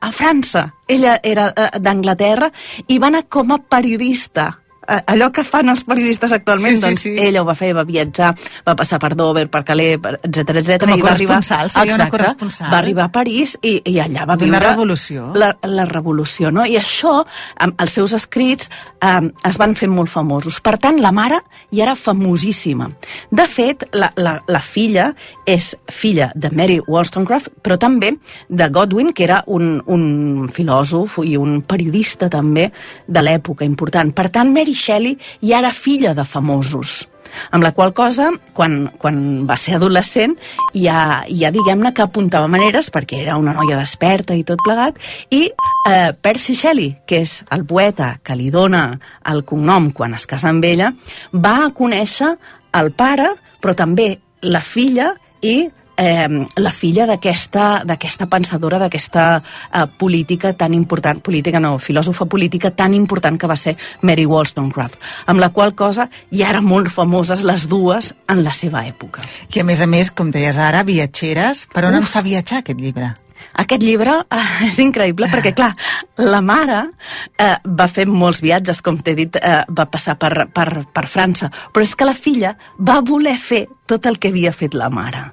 a França. Ella era eh, d'Anglaterra i va anar com a periodista allò que fan els periodistes actualment, Sí, sí, doncs sí. ella ho va fer, va viatjar, va passar per Dover, per Calais, etc etc. I va arribar, seria una Exacte, corresponsal. Va arribar a París i, i allà va viure... revolució. La, la revolució, no? I això, amb els seus escrits, eh, es van fer molt famosos. Per tant, la mare ja era famosíssima. De fet, la, la, la filla és filla de Mary Wollstonecraft, però també de Godwin, que era un, un filòsof i un periodista també de l'època important. Per tant, Mary Shelley ja era filla de famosos amb la qual cosa, quan, quan va ser adolescent, ja, ja diguem-ne que apuntava maneres, perquè era una noia desperta i tot plegat, i eh, Percy Shelley, que és el poeta que li dona el cognom quan es casa amb ella, va conèixer el pare, però també la filla i eh, la filla d'aquesta pensadora, d'aquesta eh, política tan important, política no, filòsofa política tan important que va ser Mary Wollstonecraft, amb la qual cosa ja eren molt famoses les dues en la seva època. I a més a més, com deies ara, viatgeres, per on Uf. ens fa viatjar aquest llibre? Aquest llibre eh, és increïble perquè, clar, la mare eh, va fer molts viatges, com t'he dit, eh, va passar per, per, per França, però és que la filla va voler fer tot el que havia fet la mare.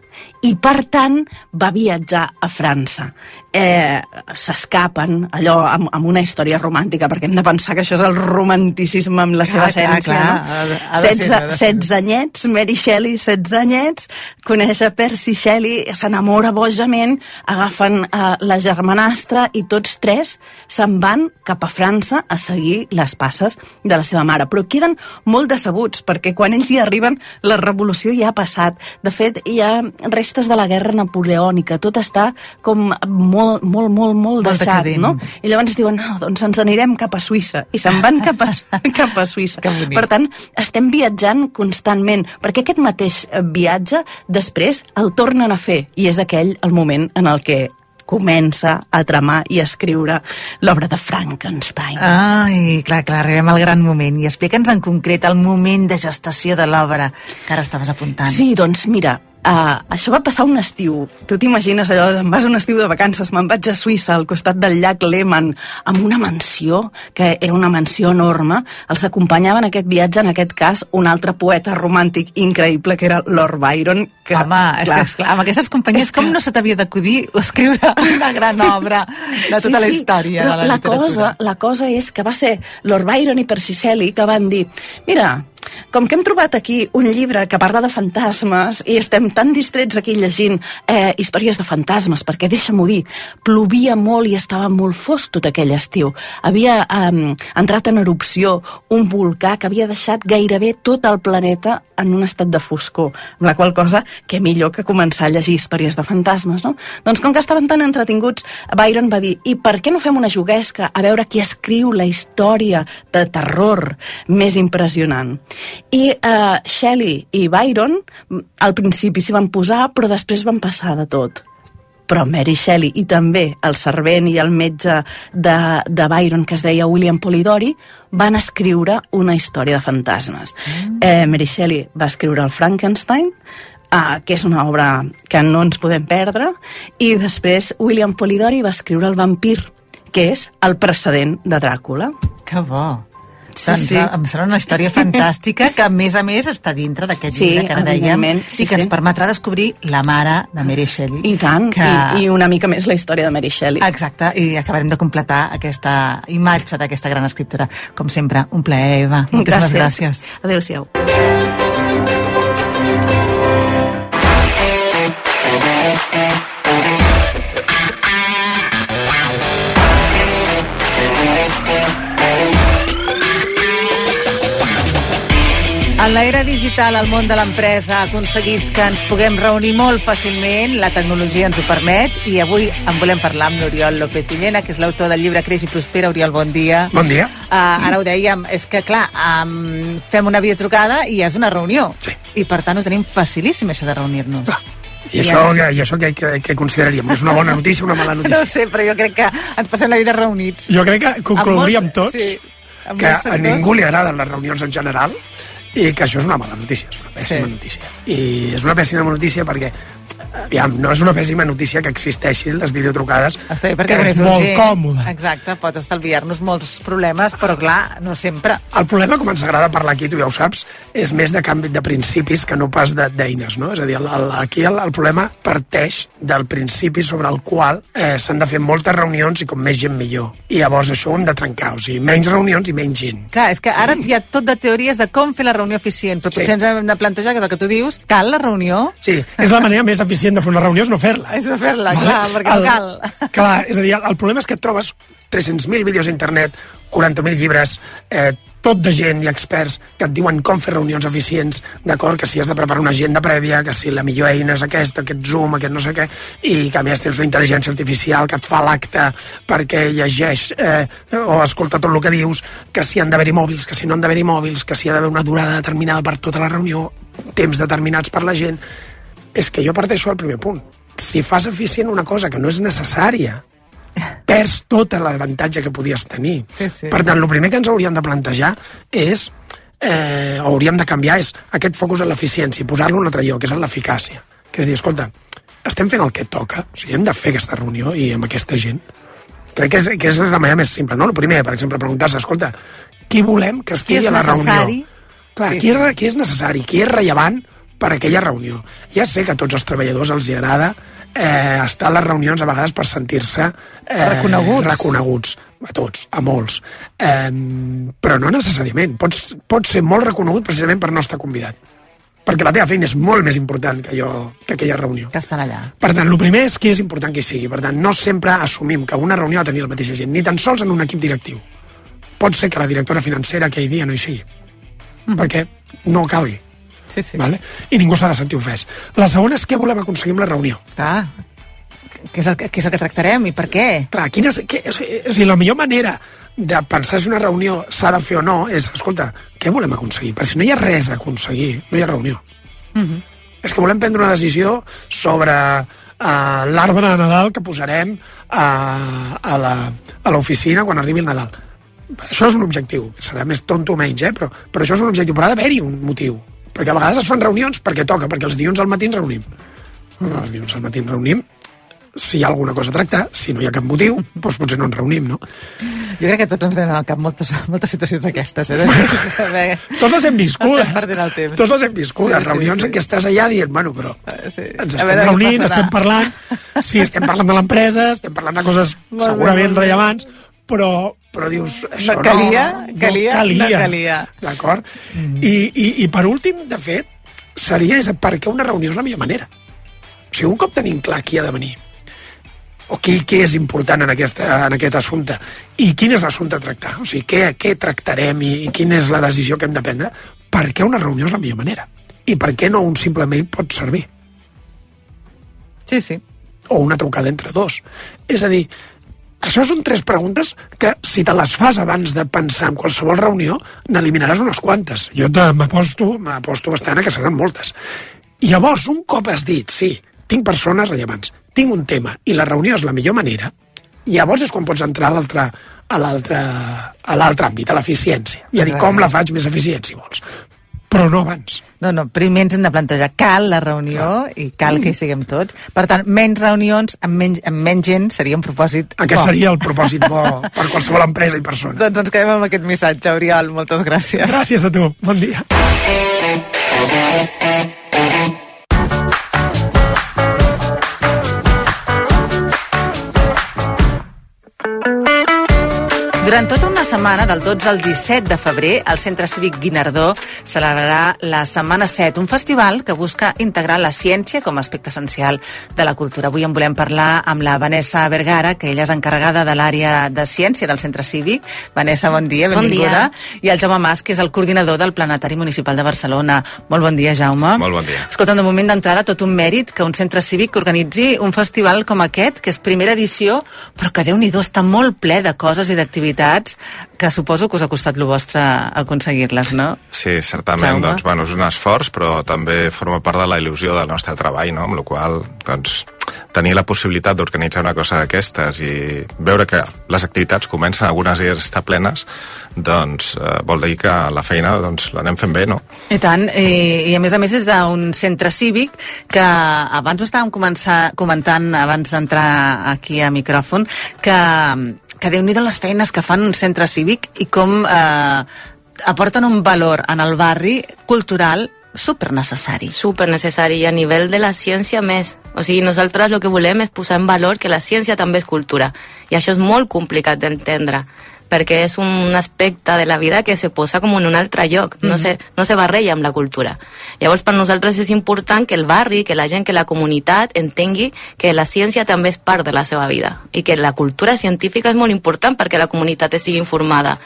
I, per tant, va viatjar a França. Eh, S'escapen, allò, amb, amb una història romàntica, perquè hem de pensar que això és el romanticisme amb la Clar, seva clar, essència, clar. no? De ser, 16, ha de ser. 16 anyets, Mary Shelley, 16 anyets, coneix a Percy Shelley, s'enamora bojament, agafen uh, la germanastra i tots tres se'n van cap a França a seguir les passes de la seva mare. Però queden molt decebuts, perquè quan ells hi arriben la revolució ja ha passat. De fet, hi ha restes de la guerra napoleònica, tot està com molt, molt, molt, molt Molt deixat, decadent. no? I llavors diuen, no, doncs ens anirem cap a Suïssa. I se'n van cap a, cap a Suïssa. Per tant, estem viatjant constantment, perquè aquest mateix eh, viatge després el tornen a fer, i és aquell el moment en el que comença a tramar i a escriure l'obra de Frankenstein. Ai, clar, clar, arribem al gran moment. I explica'ns en concret el moment de gestació de l'obra que ara estaves apuntant. Sí, doncs mira, uh, això va passar un estiu. Tu t'imagines allò, de, em vas un estiu de vacances, me'n vaig a Suïssa, al costat del llac Lehmann, amb una mansió, que era una mansió enorme. Els acompanyava en aquest viatge, en aquest cas, un altre poeta romàntic increïble, que era Lord Byron. Que, Home, és que, esclar, amb aquestes companyies, És que- com no se t'havia d'acudir escriure una gran obra de tota la història de la, la literatura? cosa, la cosa és que va ser Lord Byron i Percy Shelley que van dir mira, com que hem trobat aquí un llibre que parla de fantasmes i estem tan distrets aquí llegint eh, històries de fantasmes, perquè deixa-m'ho dir, plovia molt i estava molt fosc tot aquell estiu. Havia eh, entrat en erupció un volcà que havia deixat gairebé tot el planeta en un estat de foscor, amb la qual cosa, que millor que començar a llegir històries de fantasmes, no? Doncs com que estaven tan entretinguts, Byron va dir, i per què no fem una juguesca a veure qui escriu la història de terror més impressionant? I eh, Shelley i Byron mm, al principi s'hi van posar, però després van passar de tot però Mary Shelley i també el servent i el metge de, de Byron que es deia William Polidori van escriure una història de fantasmes. Mm. Eh, Mary Shelley va escriure el Frankenstein, Uh, que és una obra que no ens podem perdre, i després William Polidori va escriure El vampir, que és el precedent de Dràcula. Que bo. Sí, doncs, sí. Em serà una història fantàstica que, a més a més, està dintre d'aquest Sí, llibre que ara dèiem sí, i que sí. ens permetrà descobrir la mare de Mary Shelley. I tant, que... i, i una mica més la història de Mary Shelley. Exacte, i acabarem de completar aquesta imatge d'aquesta gran escriptora. Com sempre, un plaer, Eva. Moltíssimes gràcies. Adéu-siau. En l'era digital, el món de l'empresa ha aconseguit que ens puguem reunir molt fàcilment, la tecnologia ens ho permet, i avui en volem parlar amb l'Oriol López Villena, que és l'autor del llibre Creix i Prospera. Oriol, bon dia. Bon dia. Uh, ara ho dèiem, és que clar, um, fem una videotrucada i és una reunió. Sí. I per tant ho tenim facilíssim, això de reunir-nos. I això, que, i això què, què, què consideraríem? És una bona notícia o una mala No notícia? sé, però jo crec que ens passem la vida reunits. Jo crec que conclouríem tots sí, que a ningú li agraden les reunions en general i que això és una mala notícia, és una pèssima Sí. notícia. I és una pèssima notícia perquè aviam, no és una pèssima notícia que existeixin les videotrucades, Està bé, perquè que és molt sí. còmode. Exacte, pot estalviar-nos molts problemes, però clar, no sempre. El problema, com ens agrada parlar aquí, tu ja ho saps, és més de canvi de principis que no pas de- d'eines, no? És a dir, el, el, aquí el, el problema parteix del principi sobre el qual eh, s'han de fer moltes reunions i com més gent millor. I llavors això ho hem de trencar, o sigui, menys reunions i menys gent. Clar, és que ara hi ha tot de teories de com fer la reunió eficient, però Sí. potser ens hem de plantejar, que és el que tu dius, cal la reunió? Sí, és la manera més eficient de fer una reunió és no fer-la. És no fer-la, clar, perquè no cal. Clar, és a dir, el, el problema és que et trobes 300.000 vídeos a internet, 40.000 llibres, eh, tot de gent i experts que et diuen com fer reunions eficients, d'acord, que si has de preparar una agenda prèvia, que si la millor eina és aquesta, aquest Zoom, aquest no sé què, i que a més tens una intel·ligència artificial que et fa l'acte perquè llegeix eh, o escolta tot el que dius, que si han d'haver-hi mòbils, que si no han d'haver-hi mòbils, que si ha d'haver una durada determinada per tota la reunió, temps determinats per la gent, és que jo parteixo al primer punt. Si fas eficient una cosa que no és necessària, perds tot l'avantatge que podies tenir. Sí, sí. Per tant, el primer que ens hauríem de plantejar és, eh, hauríem de canviar, és aquest focus en l'eficiència i posar-lo en un altre lloc, que és en l'eficàcia. Que és dir, escolta, estem fent el que toca, o sigui, hem de fer aquesta reunió i amb aquesta gent. Crec que és, que és la manera més simple, no? El primer, per exemple, preguntar-se, escolta, qui volem que estigui a la necessari? reunió? Clar, Sí, qui, és, qui és necessari, qui és rellevant per aquella reunió. Ja sé que a tots els treballadors els hi agrada eh, estar a les reunions a vegades per sentir-se eh, Reconeguts. reconeguts a tots, a molts eh, però no necessàriament pots, pots ser molt reconegut precisament per no estar convidat perquè la teva feina és molt més important que, allò, que aquella reunió Que estan allà. per tant, el primer és que és important que hi sigui. Per tant, no sempre assumim que una reunió ha de tenir la mateixa gent, ni tan sols en un equip directiu. Pot ser que la directora financera aquell dia no hi sigui, perquè no calgui. Sí, sí. Vale? I ningú s'ha de sentir ofès. La segona és què volem aconseguir amb la reunió. Clar, què és el, que- què és el que tractarem i per què? Clar, quina és, què, o sigui, la millor manera de pensar si una reunió s'ha de fer o no és, escolta, què volem aconseguir? Perquè si no hi ha res a aconseguir, no hi ha reunió. És que volem prendre una decisió sobre uh, l'arbre de Nadal que posarem uh, a la- a l'oficina quan arribi el Nadal. Això és un objectiu, serà més tonto o menys, eh? però, però això és un objectiu, però ha d'haver-hi un motiu. Perquè a vegades es fan reunions perquè toca, perquè els dilluns al matí ens reunim. Els dilluns al matí ens reunim si hi ha alguna cosa a tractar, si no hi ha cap motiu, doncs potser no ens reunim, no? Jo crec que tots ens venen al cap moltes, moltes situacions d'aquestes. Eh? Tots les hem viscudes. Temps. Tots les hem viscudes. Sí, sí, reunions sí. en què estàs allà dient, bueno, però Eh, sí. ens estem veure reunint, estem parlant, sí, estem parlant de l'empresa, estem parlant de coses Molt segurament bé. rellevants, però, però dius, això no, calia, no, calia, no calia. no calia. D'acord? I, i, I per últim, de fet, seria és per què una reunió és la millor manera. O sigui, un cop tenim clar qui ha de venir, o qui, què és important en, aquesta, en aquest assumpte i quin és l'assumpte a tractar, o sigui, què, què tractarem i, i quina és la decisió que hem de prendre, per què una reunió és la millor manera i per què no un simple mail pot servir Sí, sí. o una trucada entre dos. És a dir, això són tres preguntes que, si te les fas abans de pensar en qualsevol reunió, n'eliminaràs unes quantes. Jo m'aposto m'aposto bastant a que seran moltes. I llavors, un cop has dit, sí, tinc persones rellevants, tinc un tema, i la reunió és la millor manera, llavors és quan pots entrar a l'altre a l'altre àmbit, a l'eficiència. I a dir, com la faig més eficient, si vols. Però no abans. No, no, primer ens hem de plantejar, cal la reunió i cal que hi siguem tots. Per tant, menys reunions amb menys, amb menys gent seria un propòsit Aquest bo. seria el propòsit bo per qualsevol empresa i persona. Doncs ens quedem amb aquest missatge, Oriol. Moltes gràcies. Gràcies a tu. Bon dia. Durant tota una setmana, del 12 al 17 de febrer, el Centre Cívic Guinardó celebrarà la Setmana 7, un festival que busca integrar la ciència com a aspecte essencial de la cultura. Avui en volem parlar amb la Vanessa Vergara, que ella és encarregada de l'àrea de ciència del Centre Cívic. Vanessa, bon dia, Bon benvinguda. dia. I el Jaume Mas, que és el coordinador del Planetari Municipal de Barcelona. Molt bon dia, Jaume. Molt bon dia. Escolta, de moment d'entrada, tot un mèrit que un centre cívic organitzi un festival com aquest, que és primera edició, però que déu nhi està molt ple de coses i d'activitats activitats que suposo que us ha costat el vostre aconseguir-les, no? Sí, certament, Jaume? doncs, bueno, és un esforç, però també forma part de la il·lusió del nostre treball, no? amb la qual doncs, tenir la possibilitat d'organitzar una cosa d'aquestes i veure que les activitats comencen, algunes d'elles estar plenes, doncs eh, vol dir que la feina doncs, l'anem fent bé, no? I tant, i, i a més a més és d'un centre cívic que abans ho estàvem començar, comentant abans d'entrar aquí a micròfon que, que déu nhi les feines que fan un centre cívic i com eh, aporten un valor en el barri cultural super necessari. Super necessari i a nivell de la ciència més. O sigui, nosaltres el que volem és posar en valor que la ciència també és cultura. I això és molt complicat d'entendre perquè és un aspecte de la vida que se posa com en un altre lloc, no, Mhm. se, no se barreja amb la cultura. Llavors, per nosaltres és important que el barri, que la gent, que la comunitat entengui que la ciència també és part de la seva vida i que la cultura científica és molt important perquè la comunitat estigui informada.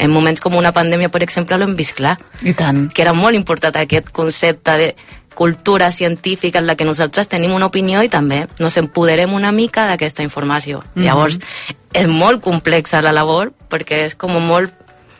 En moments com una pandèmia, per exemple, l'hem vist clar. I tant. Que era molt important aquest concepte de cultura científica en la que nosaltres tenim una opinió i també nos empoderem una mica d'aquesta informació. Mhm. Llavors, és molt complexa la labor perquè és com molt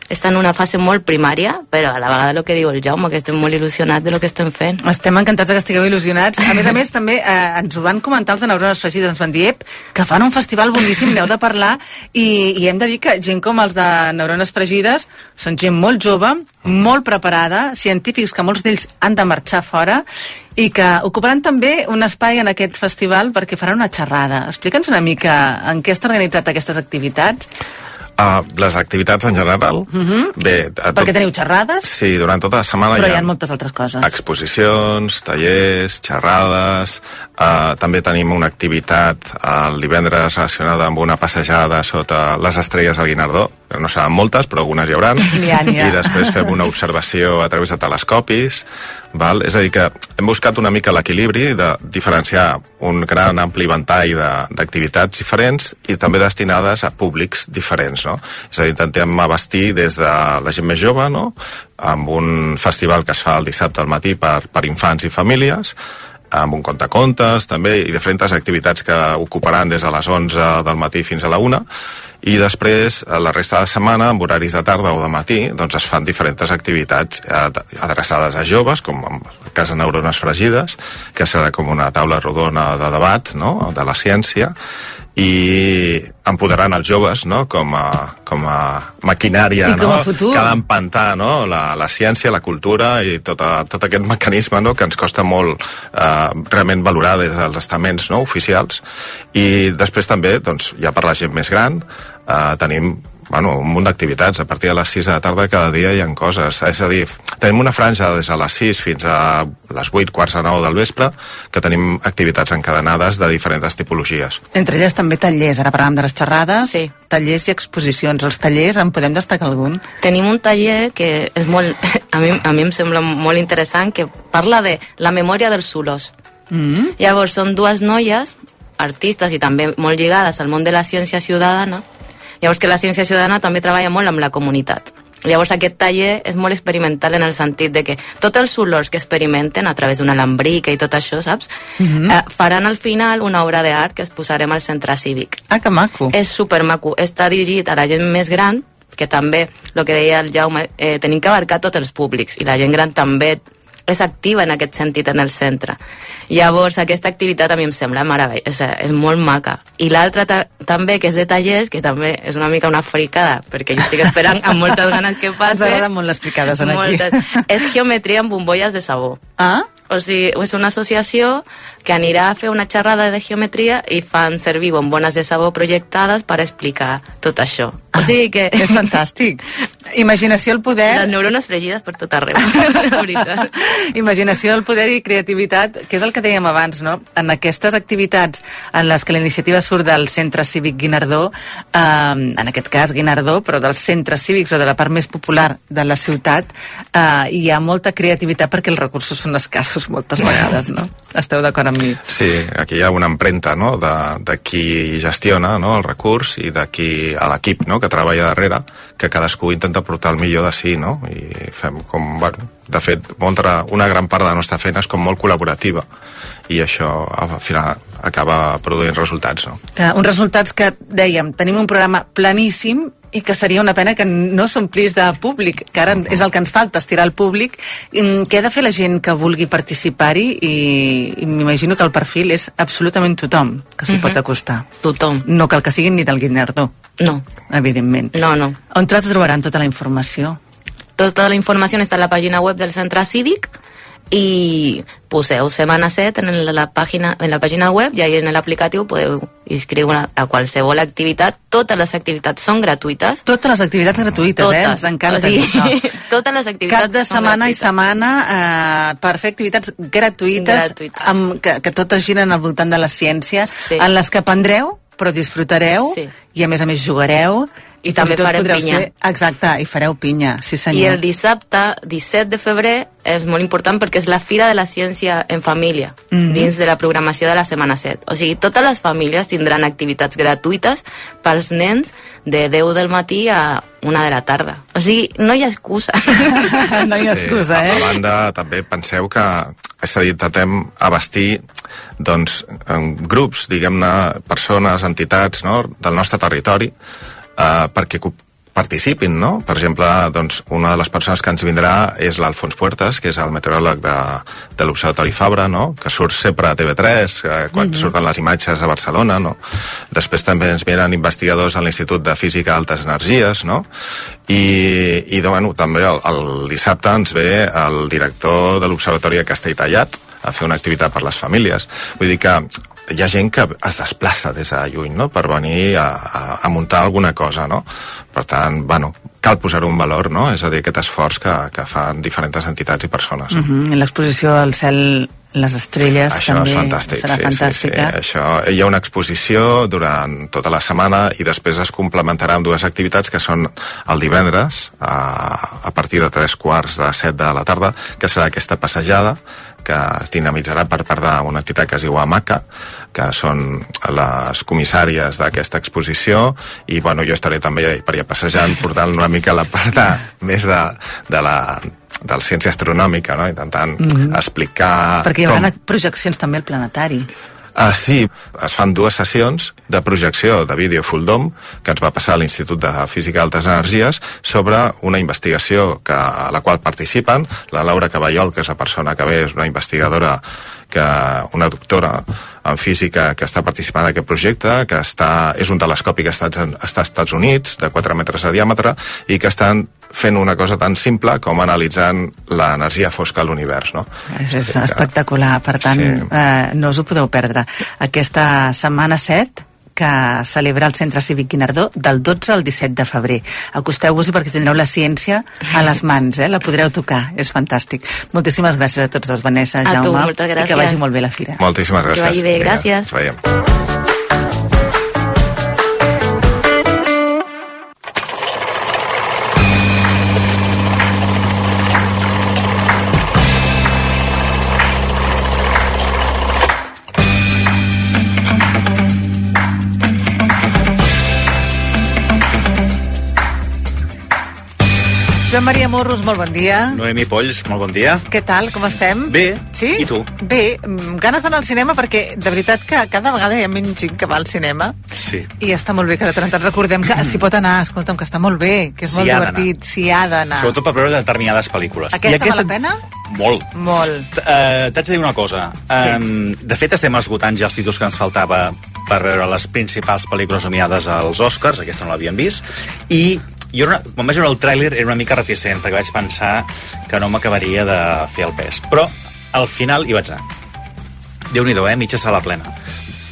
està en una fase molt primària, però a la vegada el que diu el Jaume, que estem molt il·lusionats de lo que estem fent. Estem encantats que estigueu il·lusionats. A més a més, també eh, ens ho van comentar els de Neurones Fregides, ens van dir "Ep, que fan un festival boníssim, n'heu de parlar, i, i hem de dir que gent com els de Neurones Fregides són gent molt jove, molt preparada, científics que molts d'ells han de marxar fora, i que ocuparan també un espai en aquest festival perquè faran una xerrada. Explica'ns una mica en què està organitzat aquestes activitats. Uh, les activitats en general, Mhm. bé... A Perquè teniu xerrades, Sí, durant tota la setmana però hi hi ha ha moltes altres coses. exposicions, tallers, xerrades, uh, també tenim una activitat el divendres relacionada amb una passejada sota les estrelles al Guinardó, no seran moltes, però algunes hi hauran, N'hi ha, n'hi ha. i després fem una observació a través de telescopis, val? és a dir, que hem buscat una mica l'equilibri de diferenciar un gran ampli ventall de- d'activitats diferents i també destinades a públics diferents, no? És a dir, intentem abastir des de la gent més jove, no?, amb un festival que es fa el dissabte al matí per, per infants i famílies, amb un contacontes també i diferents activitats que ocuparan des de les 11 del matí fins a la 1 i després eh, la resta de setmana amb horaris de tarda o de matí doncs es fan diferents activitats eh, adreçades a joves com en el cas de neurones fregides que serà com una taula rodona de debat no? de la ciència i empoderant els joves no? com, a, com a maquinària I com no? a futur. que ha d'empantar no? la, la ciència, la cultura i tot, a, tot aquest mecanisme no? que ens costa molt eh, realment valorar des dels estaments no? oficials i després també doncs, ja per la gent més gran eh, tenim bueno, un munt d'activitats. A partir de les 6 de la tarda cada dia hi ha coses. És a dir, tenim una franja des de les 6 fins a les 8, quarts de 9 del vespre, que tenim activitats encadenades de diferents tipologies. Entre elles també tallers, ara parlàvem de les xerrades, sí. tallers i exposicions. Els tallers, en podem destacar algun? Tenim un taller que és molt, a mi, a mi em sembla molt interessant, que parla de la memòria dels Zulos. Mm. Llavors, són dues noies, artistes i també molt lligades al món de la ciència ciutadana. Llavors, que la ciència ciutadana també treballa molt amb la comunitat. Llavors, aquest taller és molt experimental en el sentit de que tots els olors que experimenten a través d'una lambrica i tot això, saps? Mhm. eh, faran al final una obra d'art que es posarem al centre cívic. Ah, que maco. És supermaco. Està dirigit a la gent més gran, que també, el que deia el Jaume, eh, tenim que abarcar tots els públics i la gent gran també és activa en aquest sentit en el centre. Llavors, aquesta activitat a mi em sembla meravellosa, és, és molt maca. I l'altra ta també, que és de tallers, que també és una mica una fricada, perquè jo estic esperant amb moltes ganes que Ens passi. agraden molt les picades en aquí. Moltes. És geometria amb bombolles de sabó. Ah? O sigui, és una associació que anirà a fer una xerrada de geometria i fan servir bombones de sabó projectades per explicar tot això. O sigui que... És fantàstic. Imaginació al poder... Les neurones fregides per tot arreu, la veritat. Imaginació, el poder i creativitat, que és el que dèiem abans, no? En aquestes activitats en les que la iniciativa surt del Centre Cívic Guinardó, eh, en aquest cas Guinardó, però dels centres cívics o de la part més popular de la ciutat, eh, hi ha molta creativitat perquè els recursos són escassos moltes vegades, no? Esteu d'acord amb mi? Sí, aquí hi ha una empremta no? de, de qui gestiona no? el recurs i de qui, a l'equip no? que treballa darrere, que cadascú intenta portar el millor de si, no? i fem com, bueno, de fet, una gran part de la nostra feina és com molt col·laborativa i això al final acaba produint resultats. No? Que uns resultats que, dèiem, tenim un programa planíssim, i que seria una pena que no s'omplís de públic, que ara és el que ens falta, estirar el públic. Mm, Què ha de fer la gent que vulgui participar-hi? I, i m'imagino que el perfil és absolutament tothom que s'hi Mhm. pot acostar. Tothom. No cal que siguin ni del Guinardó. No. Evidentment. No, no. On te trobaran tota la informació? Tota la informació està a la pàgina web del centre cívic i poseu Semana 7 en la, pàgina, en la pàgina web i en l'aplicatiu podeu inscriure a qualsevol activitat. Totes les activitats són gratuïtes. Totes les activitats gratuïtes, eh? Totes. Ens encanta O sigui, això. totes les activitats Cap de setmana i setmana eh, per fer activitats gratuïtes, Gratuïtes. Amb, que, que totes giren al voltant de la ciència, Sí. en les que aprendreu, però disfrutareu, Sí. i a més a més jugareu. I també tot farem pinya. Ser, exacte, i fareu pinya, sí I senyor. el dissabte, 17 de febrer, és molt important perquè és la Fira de la Ciència en Família, Mhm. dins de la programació de la Setmana 7. O sigui, totes les famílies tindran activitats gratuïtes pels nens de 10 del matí a 1 de la tarda. O sigui, no hi ha excusa. no hi ha excusa, A eh? banda, també penseu que és a dir, intentem abastir doncs, en grups, diguem-ne, persones, entitats no? del nostre territori eh, perquè participin, no? Per exemple, doncs, una de les persones que ens vindrà és l'Alfons Puertas, que és el meteoròleg de, de l'Observatori Fabra, no? Que surt sempre a TV3, eh, quan Mhm. surten les imatges a Barcelona, no? Després també ens venen investigadors a l'Institut de Física Altes Energies, no? I, i bueno, també el, el dissabte ens ve el director de l'Observatori de Castelltallat a fer una activitat per les famílies. Vull dir que hi ha gent que es desplaça des de lluny, no?, per venir a, a, a muntar alguna cosa, no? Per tant, bueno, cal posar un valor, no?, és a dir, aquest esforç que, que fan diferents entitats i persones. Uh -huh. L'exposició al cel, les estrelles, Això també és fantàstic, serà sí, fantàstica. sí, sí. Això, hi ha una exposició durant tota la setmana i després es complementarà amb dues activitats que són el divendres a, a partir de tres quarts de set de la tarda, que serà aquesta passejada que es dinamitzarà per part d'una entitat que es diu AMACA, que són les comissàries d'aquesta exposició i bueno, jo estaré també per allà passejant portant una mica la part de, més de, de la de la ciència astronòmica, no? intentant Mhm. explicar Perquè hi com, haurà projeccions també al planetari. Ah, sí, es fan dues sessions de projecció de vídeo full dome que ens va passar a l'Institut de Física d'Altes Energies sobre una investigació que, a la qual participen la Laura Caballol, que és la persona que ve, és una investigadora que una doctora en física que està participant en aquest projecte, que està, és un telescopi que està, està als Estats Units, de 4 metres de diàmetre, i que estan fent una cosa tan simple com analitzant l'energia fosca a l'univers, no? És, és espectacular, per tant, sí. eh, no us ho podeu perdre. Aquesta setmana 7 que celebra el Centre Cívic Guinardó del 12 al 17 de febrer. Acosteu-vos-hi perquè tindreu la ciència a les mans, eh? la podreu tocar, és fantàstic. Moltíssimes gràcies a tots dos, Vanessa, A tu, Jaume, moltes i que vagi molt bé la fira. Moltíssimes gràcies. Que vagi bé, Vinga, gràcies. Ens veiem. Joan Maria Morros, molt bon dia. Noemi Polls, molt bon dia. Què tal, com estem? Bé. Sí? I tu? Bé, mm, ganes d'anar al cinema perquè de veritat que cada vegada hi ha menys gent que va al cinema Sí. i està molt bé que de tant en tant recordem que s'hi pot anar, escolta'm, que està molt bé, que és S'hi molt divertit, s'hi ha d'anar. Sobretot per veure determinades pel·lícules. Aquesta, val la pena? Molt. Molt. Uh, T'haig de dir una cosa. Um, de fet, estem esgotant ja els títols que ens faltava per veure les principals pel·lícules nominades als Oscars, aquesta no l'havíem vist, i jo una, quan vaig veure el tràiler era una mica reticent, perquè vaig pensar que no m'acabaria de fer el pes. Però al final hi vaig anar. Déu-n'hi-do, eh? Mitja sala plena.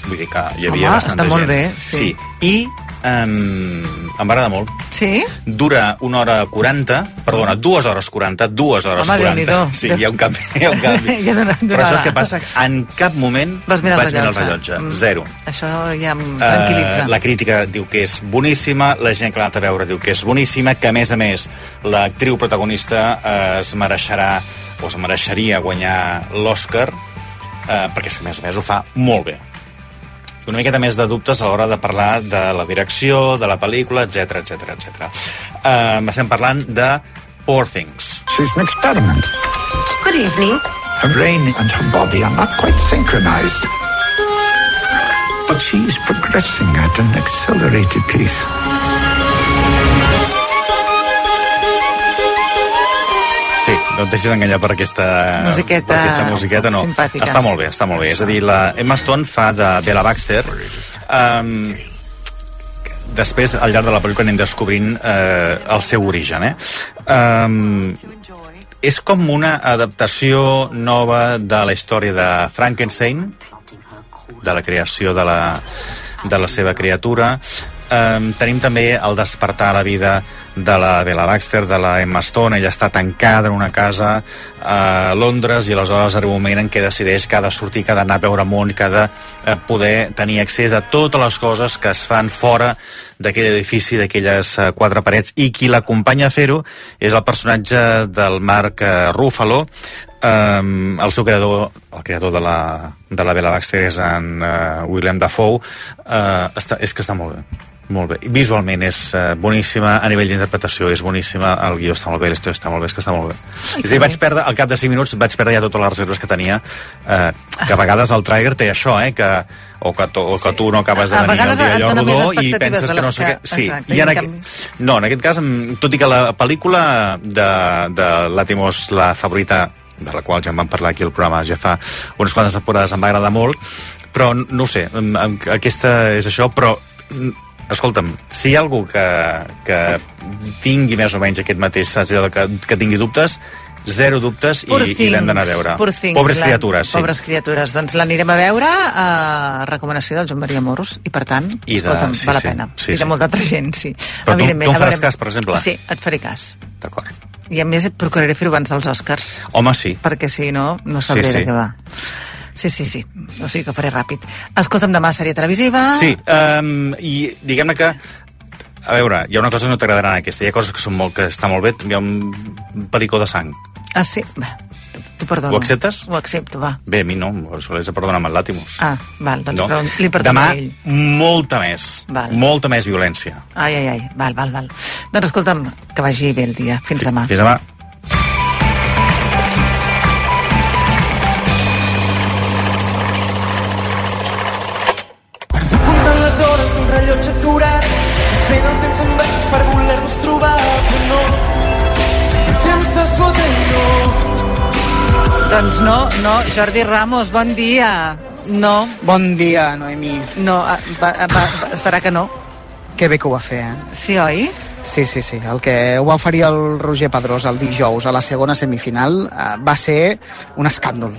Vull dir que hi havia Home, bastanta està molt gent. bé, sí. sí. I um, em va agradar molt. Sí? Dura una hora 40, perdona, dues hores 40, dues hores Home, 40. Déu-n'hi-do. Sí, hi ha un canvi. Hi ha un canvi. Ja d'una Però saps què passa? En cap moment Vas mirar el vaig mirar el rellotge. Mm. Zero. Això ja em tranquil·litza. Eh, la crítica diu que és boníssima, la gent que l'ha anat a veure diu que és boníssima, que a més a més l'actriu protagonista eh, es mereixerà o es mereixeria guanyar l'Oscar eh, perquè a més a més ho fa molt bé una miqueta més de dubtes a l'hora de parlar de la direcció, de la pel·lícula, etc etc etc. Uh, estem parlant de Poor Things. She's an experiment. Good evening. Her brain and her body are not quite synchronized. But she's progressing at an accelerated pace. Et deixis enganyar per aquesta, Musiqueta per aquesta musiqueta, no. simpàtica. Està molt bé, està molt bé. És a dir, la Emma Stone fa de Bella Baxter. Um, després, al llarg de la pel·lícula, anem descobrint eh, el seu origen, eh? Um, és com una adaptació nova de la història de Frankenstein, de la creació de la, de la seva criatura. Um, tenim també el despertar a la vida de la Bella Baxter, de la Emma Stone. Ella està tancada en una casa a Londres i aleshores arriba un moment en què decideix que ha de sortir, que ha d'anar a veure món, que ha de eh, poder tenir accés a totes les coses que es fan fora d'aquell edifici, d'aquelles eh, quatre parets, i qui l'acompanya a fer-ho és el personatge del Marc eh, Ruffalo, um, el seu creador, el creador de la, de la Bella Baxter és en uh, William Dafoe, uh, està, és que està molt bé. Molt bé. Visualment és uh, boníssima, a nivell d'interpretació és boníssima, el guió està molt bé, l'història està molt bé, és que està molt bé. Ai, és a dir, vaig perdre, al cap de 5 minuts, vaig perdre ja totes les reserves que tenia, eh, que a vegades el tràiler té això, eh, que o que, to, o que tu no acabes de venir el dia allò rodó i penses que no sé què... Sí, exacte, i en aquest, no, en aquest cas, mm, tot i que la pel·lícula de, de l'Atimos, la favorita, de la qual ja en vam parlar aquí al programa ja fa unes quantes temporades, em va agradar molt, però no sé, em- aquesta és això, però mm, escolta'm, si hi ha algú que, que tingui més o menys aquest mateix de que, que tingui dubtes, zero dubtes i, Poor i l'hem d'anar a veure. Things, Pobres criatures, sí. Pobres criatures. Doncs l'anirem a veure a recomanació del Joan Maria Moros i, per tant, I de- escolta'm, sí, val la pena. sí, I de sí. molta altra gent, sí. Però tu- tu em faràs veure- cas, per exemple? Sí, et faré cas. D'acord. I a més procuraré fer-ho abans dels Oscars, Home, sí. perquè si no, no sabré Sí, sí. de què va. Sí, sí, sí. O sigui que faré ràpid. Escolta'm, demà sèrie televisiva... Sí, um, i diguem-ne que a veure, hi ha una cosa que no t'agradarà en aquesta, hi ha coses que, són molt, que està molt bé, hi ha un pelicó de sang. Ah, sí? Va, t'ho perdono. Ho acceptes? Ho accepto, va. Bé, a mi no, de perdonar amb el Latimus. Ah, val, doncs no. però li perdono Demà, a ell. molta més. Val. Molta més violència. Ai, ai, ai, val, val, val. Doncs escolta'm, que vagi bé el dia. Fins demà. Fins demà. Doncs no, no, Jordi Ramos, bon dia. No. Bon dia, Noemí. No, ah, va, va, va, serà que no. Que bé que ho va fer, eh? Sí, oi? Sí, sí, sí. El que ho va oferir el Roger Pedrós el dijous a la segona semifinal eh, va ser un escàndol.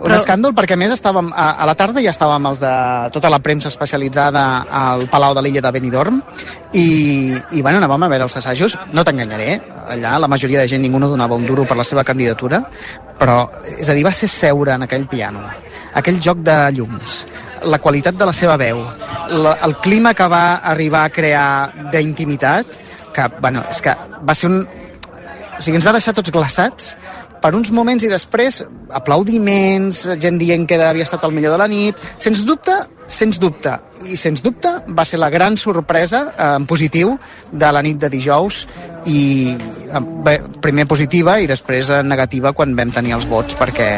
Un escàndol perquè més estàvem, a, a la tarda ja estàvem els de tota la premsa especialitzada al Palau de l'illa de Benidorm i, i bueno, anàvem a veure els assajos. No t'enganyaré, allà la majoria de gent ningú no donava un duro per la seva candidatura però, és a dir, va ser seure en aquell piano aquell joc de llums la qualitat de la seva veu la, el clima que va arribar a crear d'intimitat que, bueno, és que va ser un, o sigui, ens va deixar tots glaçats per uns moments i després aplaudiments, gent dient que havia estat el millor de la nit, sens dubte, sens dubte, i sens dubte va ser la gran sorpresa eh, en positiu de la nit de dijous i eh, bé, primer positiva i després en negativa quan vam tenir els vots perquè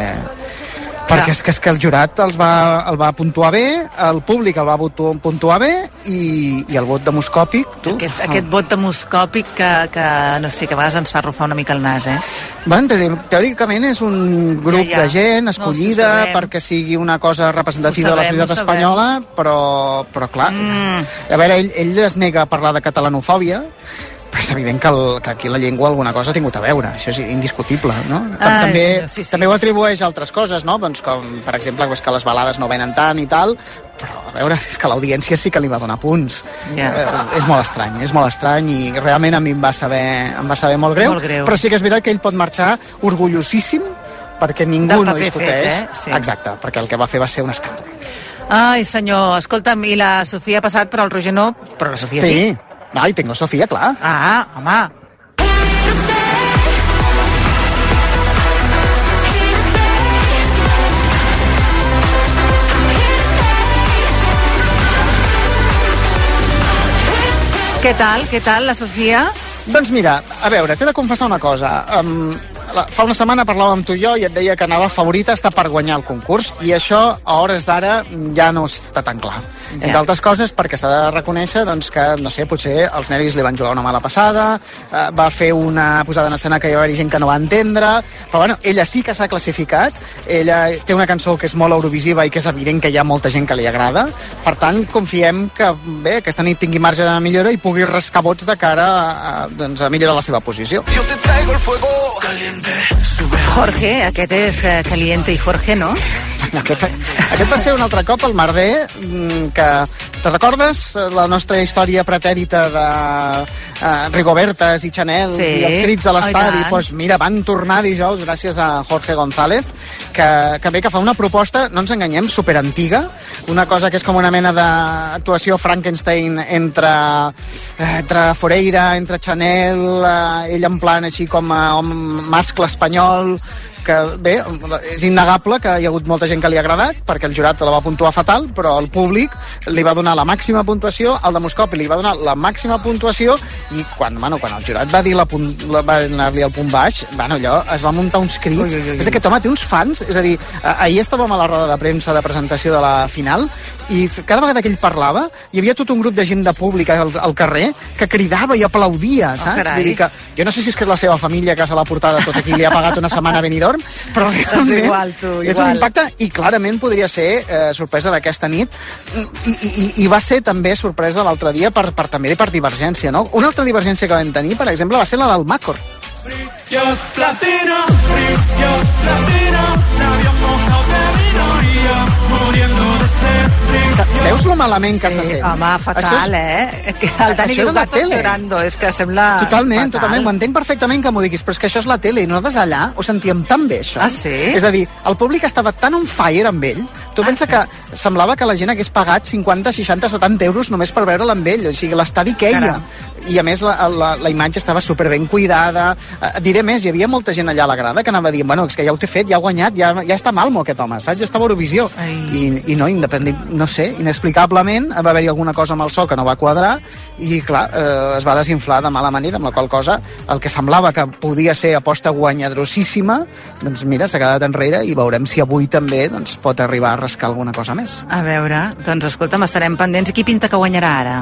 perquè és que, és que el jurat els va, el va puntuar bé, el públic el va puntuar bé i, i el vot demoscòpic, tu... Aquest, aquest vot demoscòpic que, que, no sé, que a vegades ens fa arrufar una mica el nas, eh? Bueno, teòricament és un grup Ja, ja. de gent No, escollida sabem. perquè sigui una cosa representativa sabem, de la societat espanyola, però, però clar, Mm. a veure, ell, ell es nega a parlar de catalanofòbia, però és evident que, el, que aquí la llengua alguna cosa ha tingut a veure, això és indiscutible, no? Ai, també, sí, sí. també ho atribueix a altres coses, no? Doncs com, per exemple, que les balades no venen tant i tal, però, a veure, és que l'audiència sí que li va donar punts. Ja. Eh, és molt estrany, és molt estrany i realment a mi em va saber, em va saber molt greu, Molt greu. però sí que és veritat que ell pot marxar orgullosíssim perquè ningú no discuteix. fet, eh? Sí. Exacte, perquè el que va fer va ser un escàndol. Ai, senyor, escolta'm, i la Sofia ha passat, però el Roger no, però la Sofia sí. Sí, no, i tinc la Sofia, clar. Ah, home. Què tal, què tal, la Sofia? Doncs mira, a veure, t'he de confessar una cosa. Um, la, fa una setmana parlàvem amb tu i jo i et deia que anava favorita està per guanyar el concurs i això a hores d'ara ja no està tan clar. Ja. Entre altres coses perquè s'ha de reconèixer doncs, que, no sé, potser els nervis li van jugar una mala passada, eh, va fer una posada en escena que hi va haver gent que no va entendre, però bueno, ella sí que s'ha classificat, ella té una cançó que és molt eurovisiva i que és evident que hi ha molta gent que li agrada, per tant, confiem que bé, aquesta nit tingui marge de millora i pugui rascar vots de cara a, a, doncs, a millorar la seva posició. Yo te traigo el fuego caliente. Jorge, aquest és eh, Caliente i Jorge, no? Aquest, aquest va ser un altre cop el merder mm, que te recordes eh, la nostra història pretèrita de uh, Rigobertes i Chanel Sí. i els crits a Oh, l'estadi tant. pues mira, van tornar dijous gràcies a Jorge González que, que bé que fa una proposta, no ens enganyem, superantiga una cosa que és com una mena d'actuació Frankenstein entre, eh, entre Foreira, entre Chanel eh, ell en plan així com a home mascle espanyol que bé, és innegable que hi ha hagut molta gent que li ha agradat perquè el jurat la va puntuar fatal però el públic li va donar la màxima puntuació al de Moscopi li va donar la màxima puntuació i quan, bueno, quan el jurat va dir la punt, la, va anar-li al punt baix bueno, allò es va muntar uns crits Ui, ui, ui. és que home té uns fans és a dir, ahir estàvem a la roda de premsa de presentació de la final i cada vegada que ell parlava hi havia tot un grup de gent de públic al, al carrer que cridava i aplaudia, saps? carai. Vull dir que jo no sé si és que és la seva família que se l'ha portada tot aquí i li ha pagat una setmana a Benidorm, però realment igual, tu, és igual. un impacte i clarament podria ser eh, sorpresa d'aquesta nit I, i, i, i va ser també sorpresa l'altre dia per, per també per divergència, no? Una altra divergència que vam tenir, per exemple, va ser la del Macor. Brillos platino, brillos platino, labios mojados de muriendo veus lo malament que se sent? Home, fatal, eh? Que el Dani diu és la tele. llorando, és que sembla Totalment, fatal. totalment. Ho entenc perfectament que m'ho diguis, però és que això és la tele i nosaltres allà ho sentíem tan bé, això. Ah, sí? És a dir, el públic estava tan on fire amb ell, tu ah, pensa que semblava que la gent hagués pagat 50, 60, 70 euros només per veure'l amb ell, o sigui, l'estadi queia. Caram. I a més la, la, la imatge estava super ben cuidada. Eh, diré més, hi havia molta gent allà a la grada que anava dient, bueno, és que ja ho té fet, ja ha guanyat, ja, ja està malmo aquest home, saps? Ja estava a Eurovisió. I, I no, independent, no sé, inexplicablement va haver-hi alguna cosa amb el so que no va quadrar i, clar, eh, es va desinflar de mala manera, amb la qual cosa el que semblava que podia ser aposta guanyadrosíssima, doncs mira, s'ha quedat enrere i veurem si avui també doncs, pot arribar a rascar alguna cosa més. A veure, doncs escolta'm, estarem pendents. I qui pinta que guanyarà ara?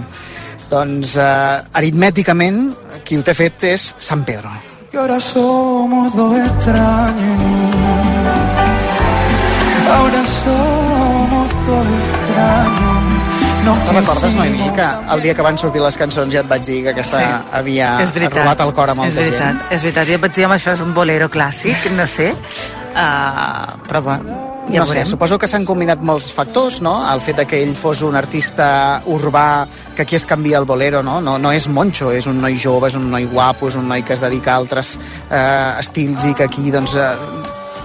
Doncs, eh, aritmèticament, qui ho té fet és San Pedro. Y ahora somos dos extraños. Ahora somos dos extraños. No Te'n recordes, Noemí, que el dia que van sortir les cançons ja et vaig dir que aquesta Sí. havia veritat. robat el cor a molta és veritat, gent? És veritat, jo et vaig dir, home, això és un bolero clàssic, no sé, uh, però bueno, ja no sé, suposo que s'han combinat molts factors, no? El fet de que ell fos un artista urbà, que aquí es canvia el bolero, no? No, no és monxo, és un noi jove, és un noi guapo, és un noi que es dedica a altres eh, estils i que aquí, doncs, eh,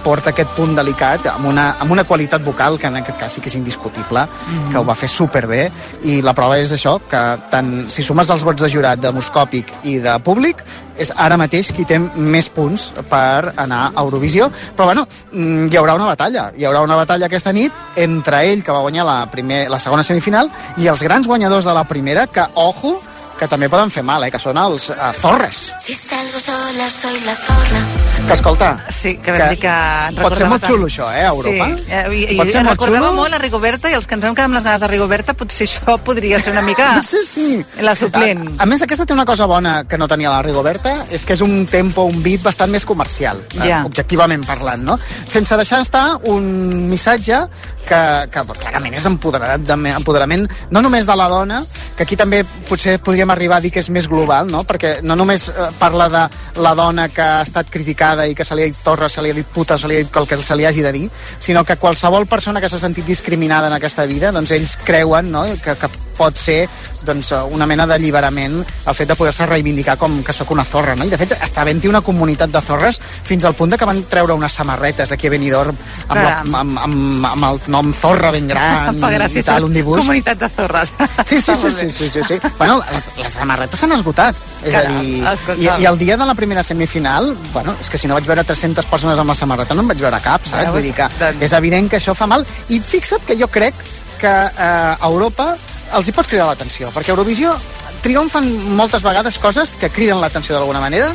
porta aquest punt delicat amb una, amb una qualitat vocal que en aquest cas sí que és indiscutible, Mhm. que ho va fer superbé i la prova és això, que tant, si sumes els vots de jurat de Moscòpic i de públic, és ara mateix qui té més punts per anar a Eurovisió, però bueno, mm, hi haurà una batalla, hi haurà una batalla aquesta nit entre ell, que va guanyar la, primer, la segona semifinal, i els grans guanyadors de la primera, que, ojo, que també poden fer mal, eh, que són els uh, Zorres. Si salgo sola soy la zorra. Que, escolta, Sí, que vam dir que... ens pot ser molt que- xulo, això, eh, a Europa. Sí, eh, i, i Pot ser molt recordava xulo. molt la Rigoberta i els que ens vam quedar amb les ganes de Rigoberta, potser això podria ser una mica... Sí, sí. La suplent. A, a més, aquesta té una cosa bona que no tenia la Rigoberta, és que és un tempo, un beat bastant més comercial, eh, objectivament parlant, no? Sense deixar estar un missatge que, que clarament és empoderat, de, empoderament no només de la dona, que aquí també potser podríem arribar a dir que és més global, no? Perquè no només eh, parla de la dona que ha estat criticada i que se li ha dit torra, se li ha dit puta, se li ha dit el que se li hagi de dir, sinó que qualsevol persona que s'ha sentit discriminada en aquesta vida, doncs ells creuen no? que, que pot ser doncs, una mena d'alliberament el fet de poder-se reivindicar com que sóc una zorra, no? I de fet està havent-hi una comunitat de zorres fins al punt de que van treure unes samarretes aquí a Benidorm amb, la, amb, amb, amb el nom Zorra ben gran fa i, tal, un dibuix. Comunitat de zorres. Sí, sí, sí, sí, sí, sí, sí. Bueno, les, les samarretes s'han esgotat. És a Caram, dir, i, i el dia de la primera semifinal, bueno, és que si no vaig veure 300 persones amb la samarreta no en vaig veure cap, saps? Veus? Vull dir que Doncs- és evident que això fa mal. I fixa't que jo crec que eh, a Europa els hi pot cridar l'atenció, perquè Eurovisió triomfen moltes vegades coses que criden l'atenció d'alguna manera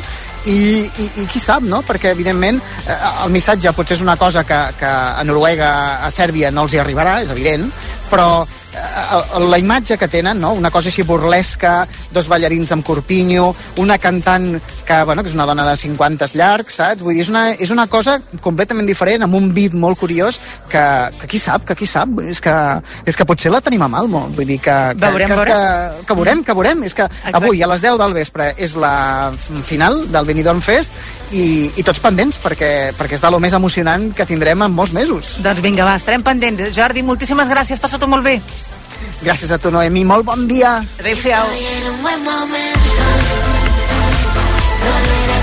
i, i, i qui sap, no? Perquè, evidentment, eh, el missatge potser és una cosa que, que a Noruega, a Sèrbia no els hi arribarà, és evident, però la imatge que tenen, no? una cosa així burlesca, dos ballarins amb corpinyo, una cantant que, bueno, que és una dona de 50 llargs, saps? Vull dir, és una, és una cosa completament diferent, amb un beat molt curiós, que, que qui sap, que qui sap, és que, és que potser la tenim a Malmo, vull dir que, que, Veurem, que, veurem. que, que veurem, que veurem, és que avui a les 10 del vespre és la final del Benidorm Fest i, i tots pendents perquè, perquè és de lo més emocionant que tindrem en molts mesos. Doncs vinga, va, estarem pendents. Jordi, moltíssimes gràcies, passa-t'ho molt bé. Gràcies a tu, Noemi, molt bon dia. Adéu-siau. En un buen momento, solo era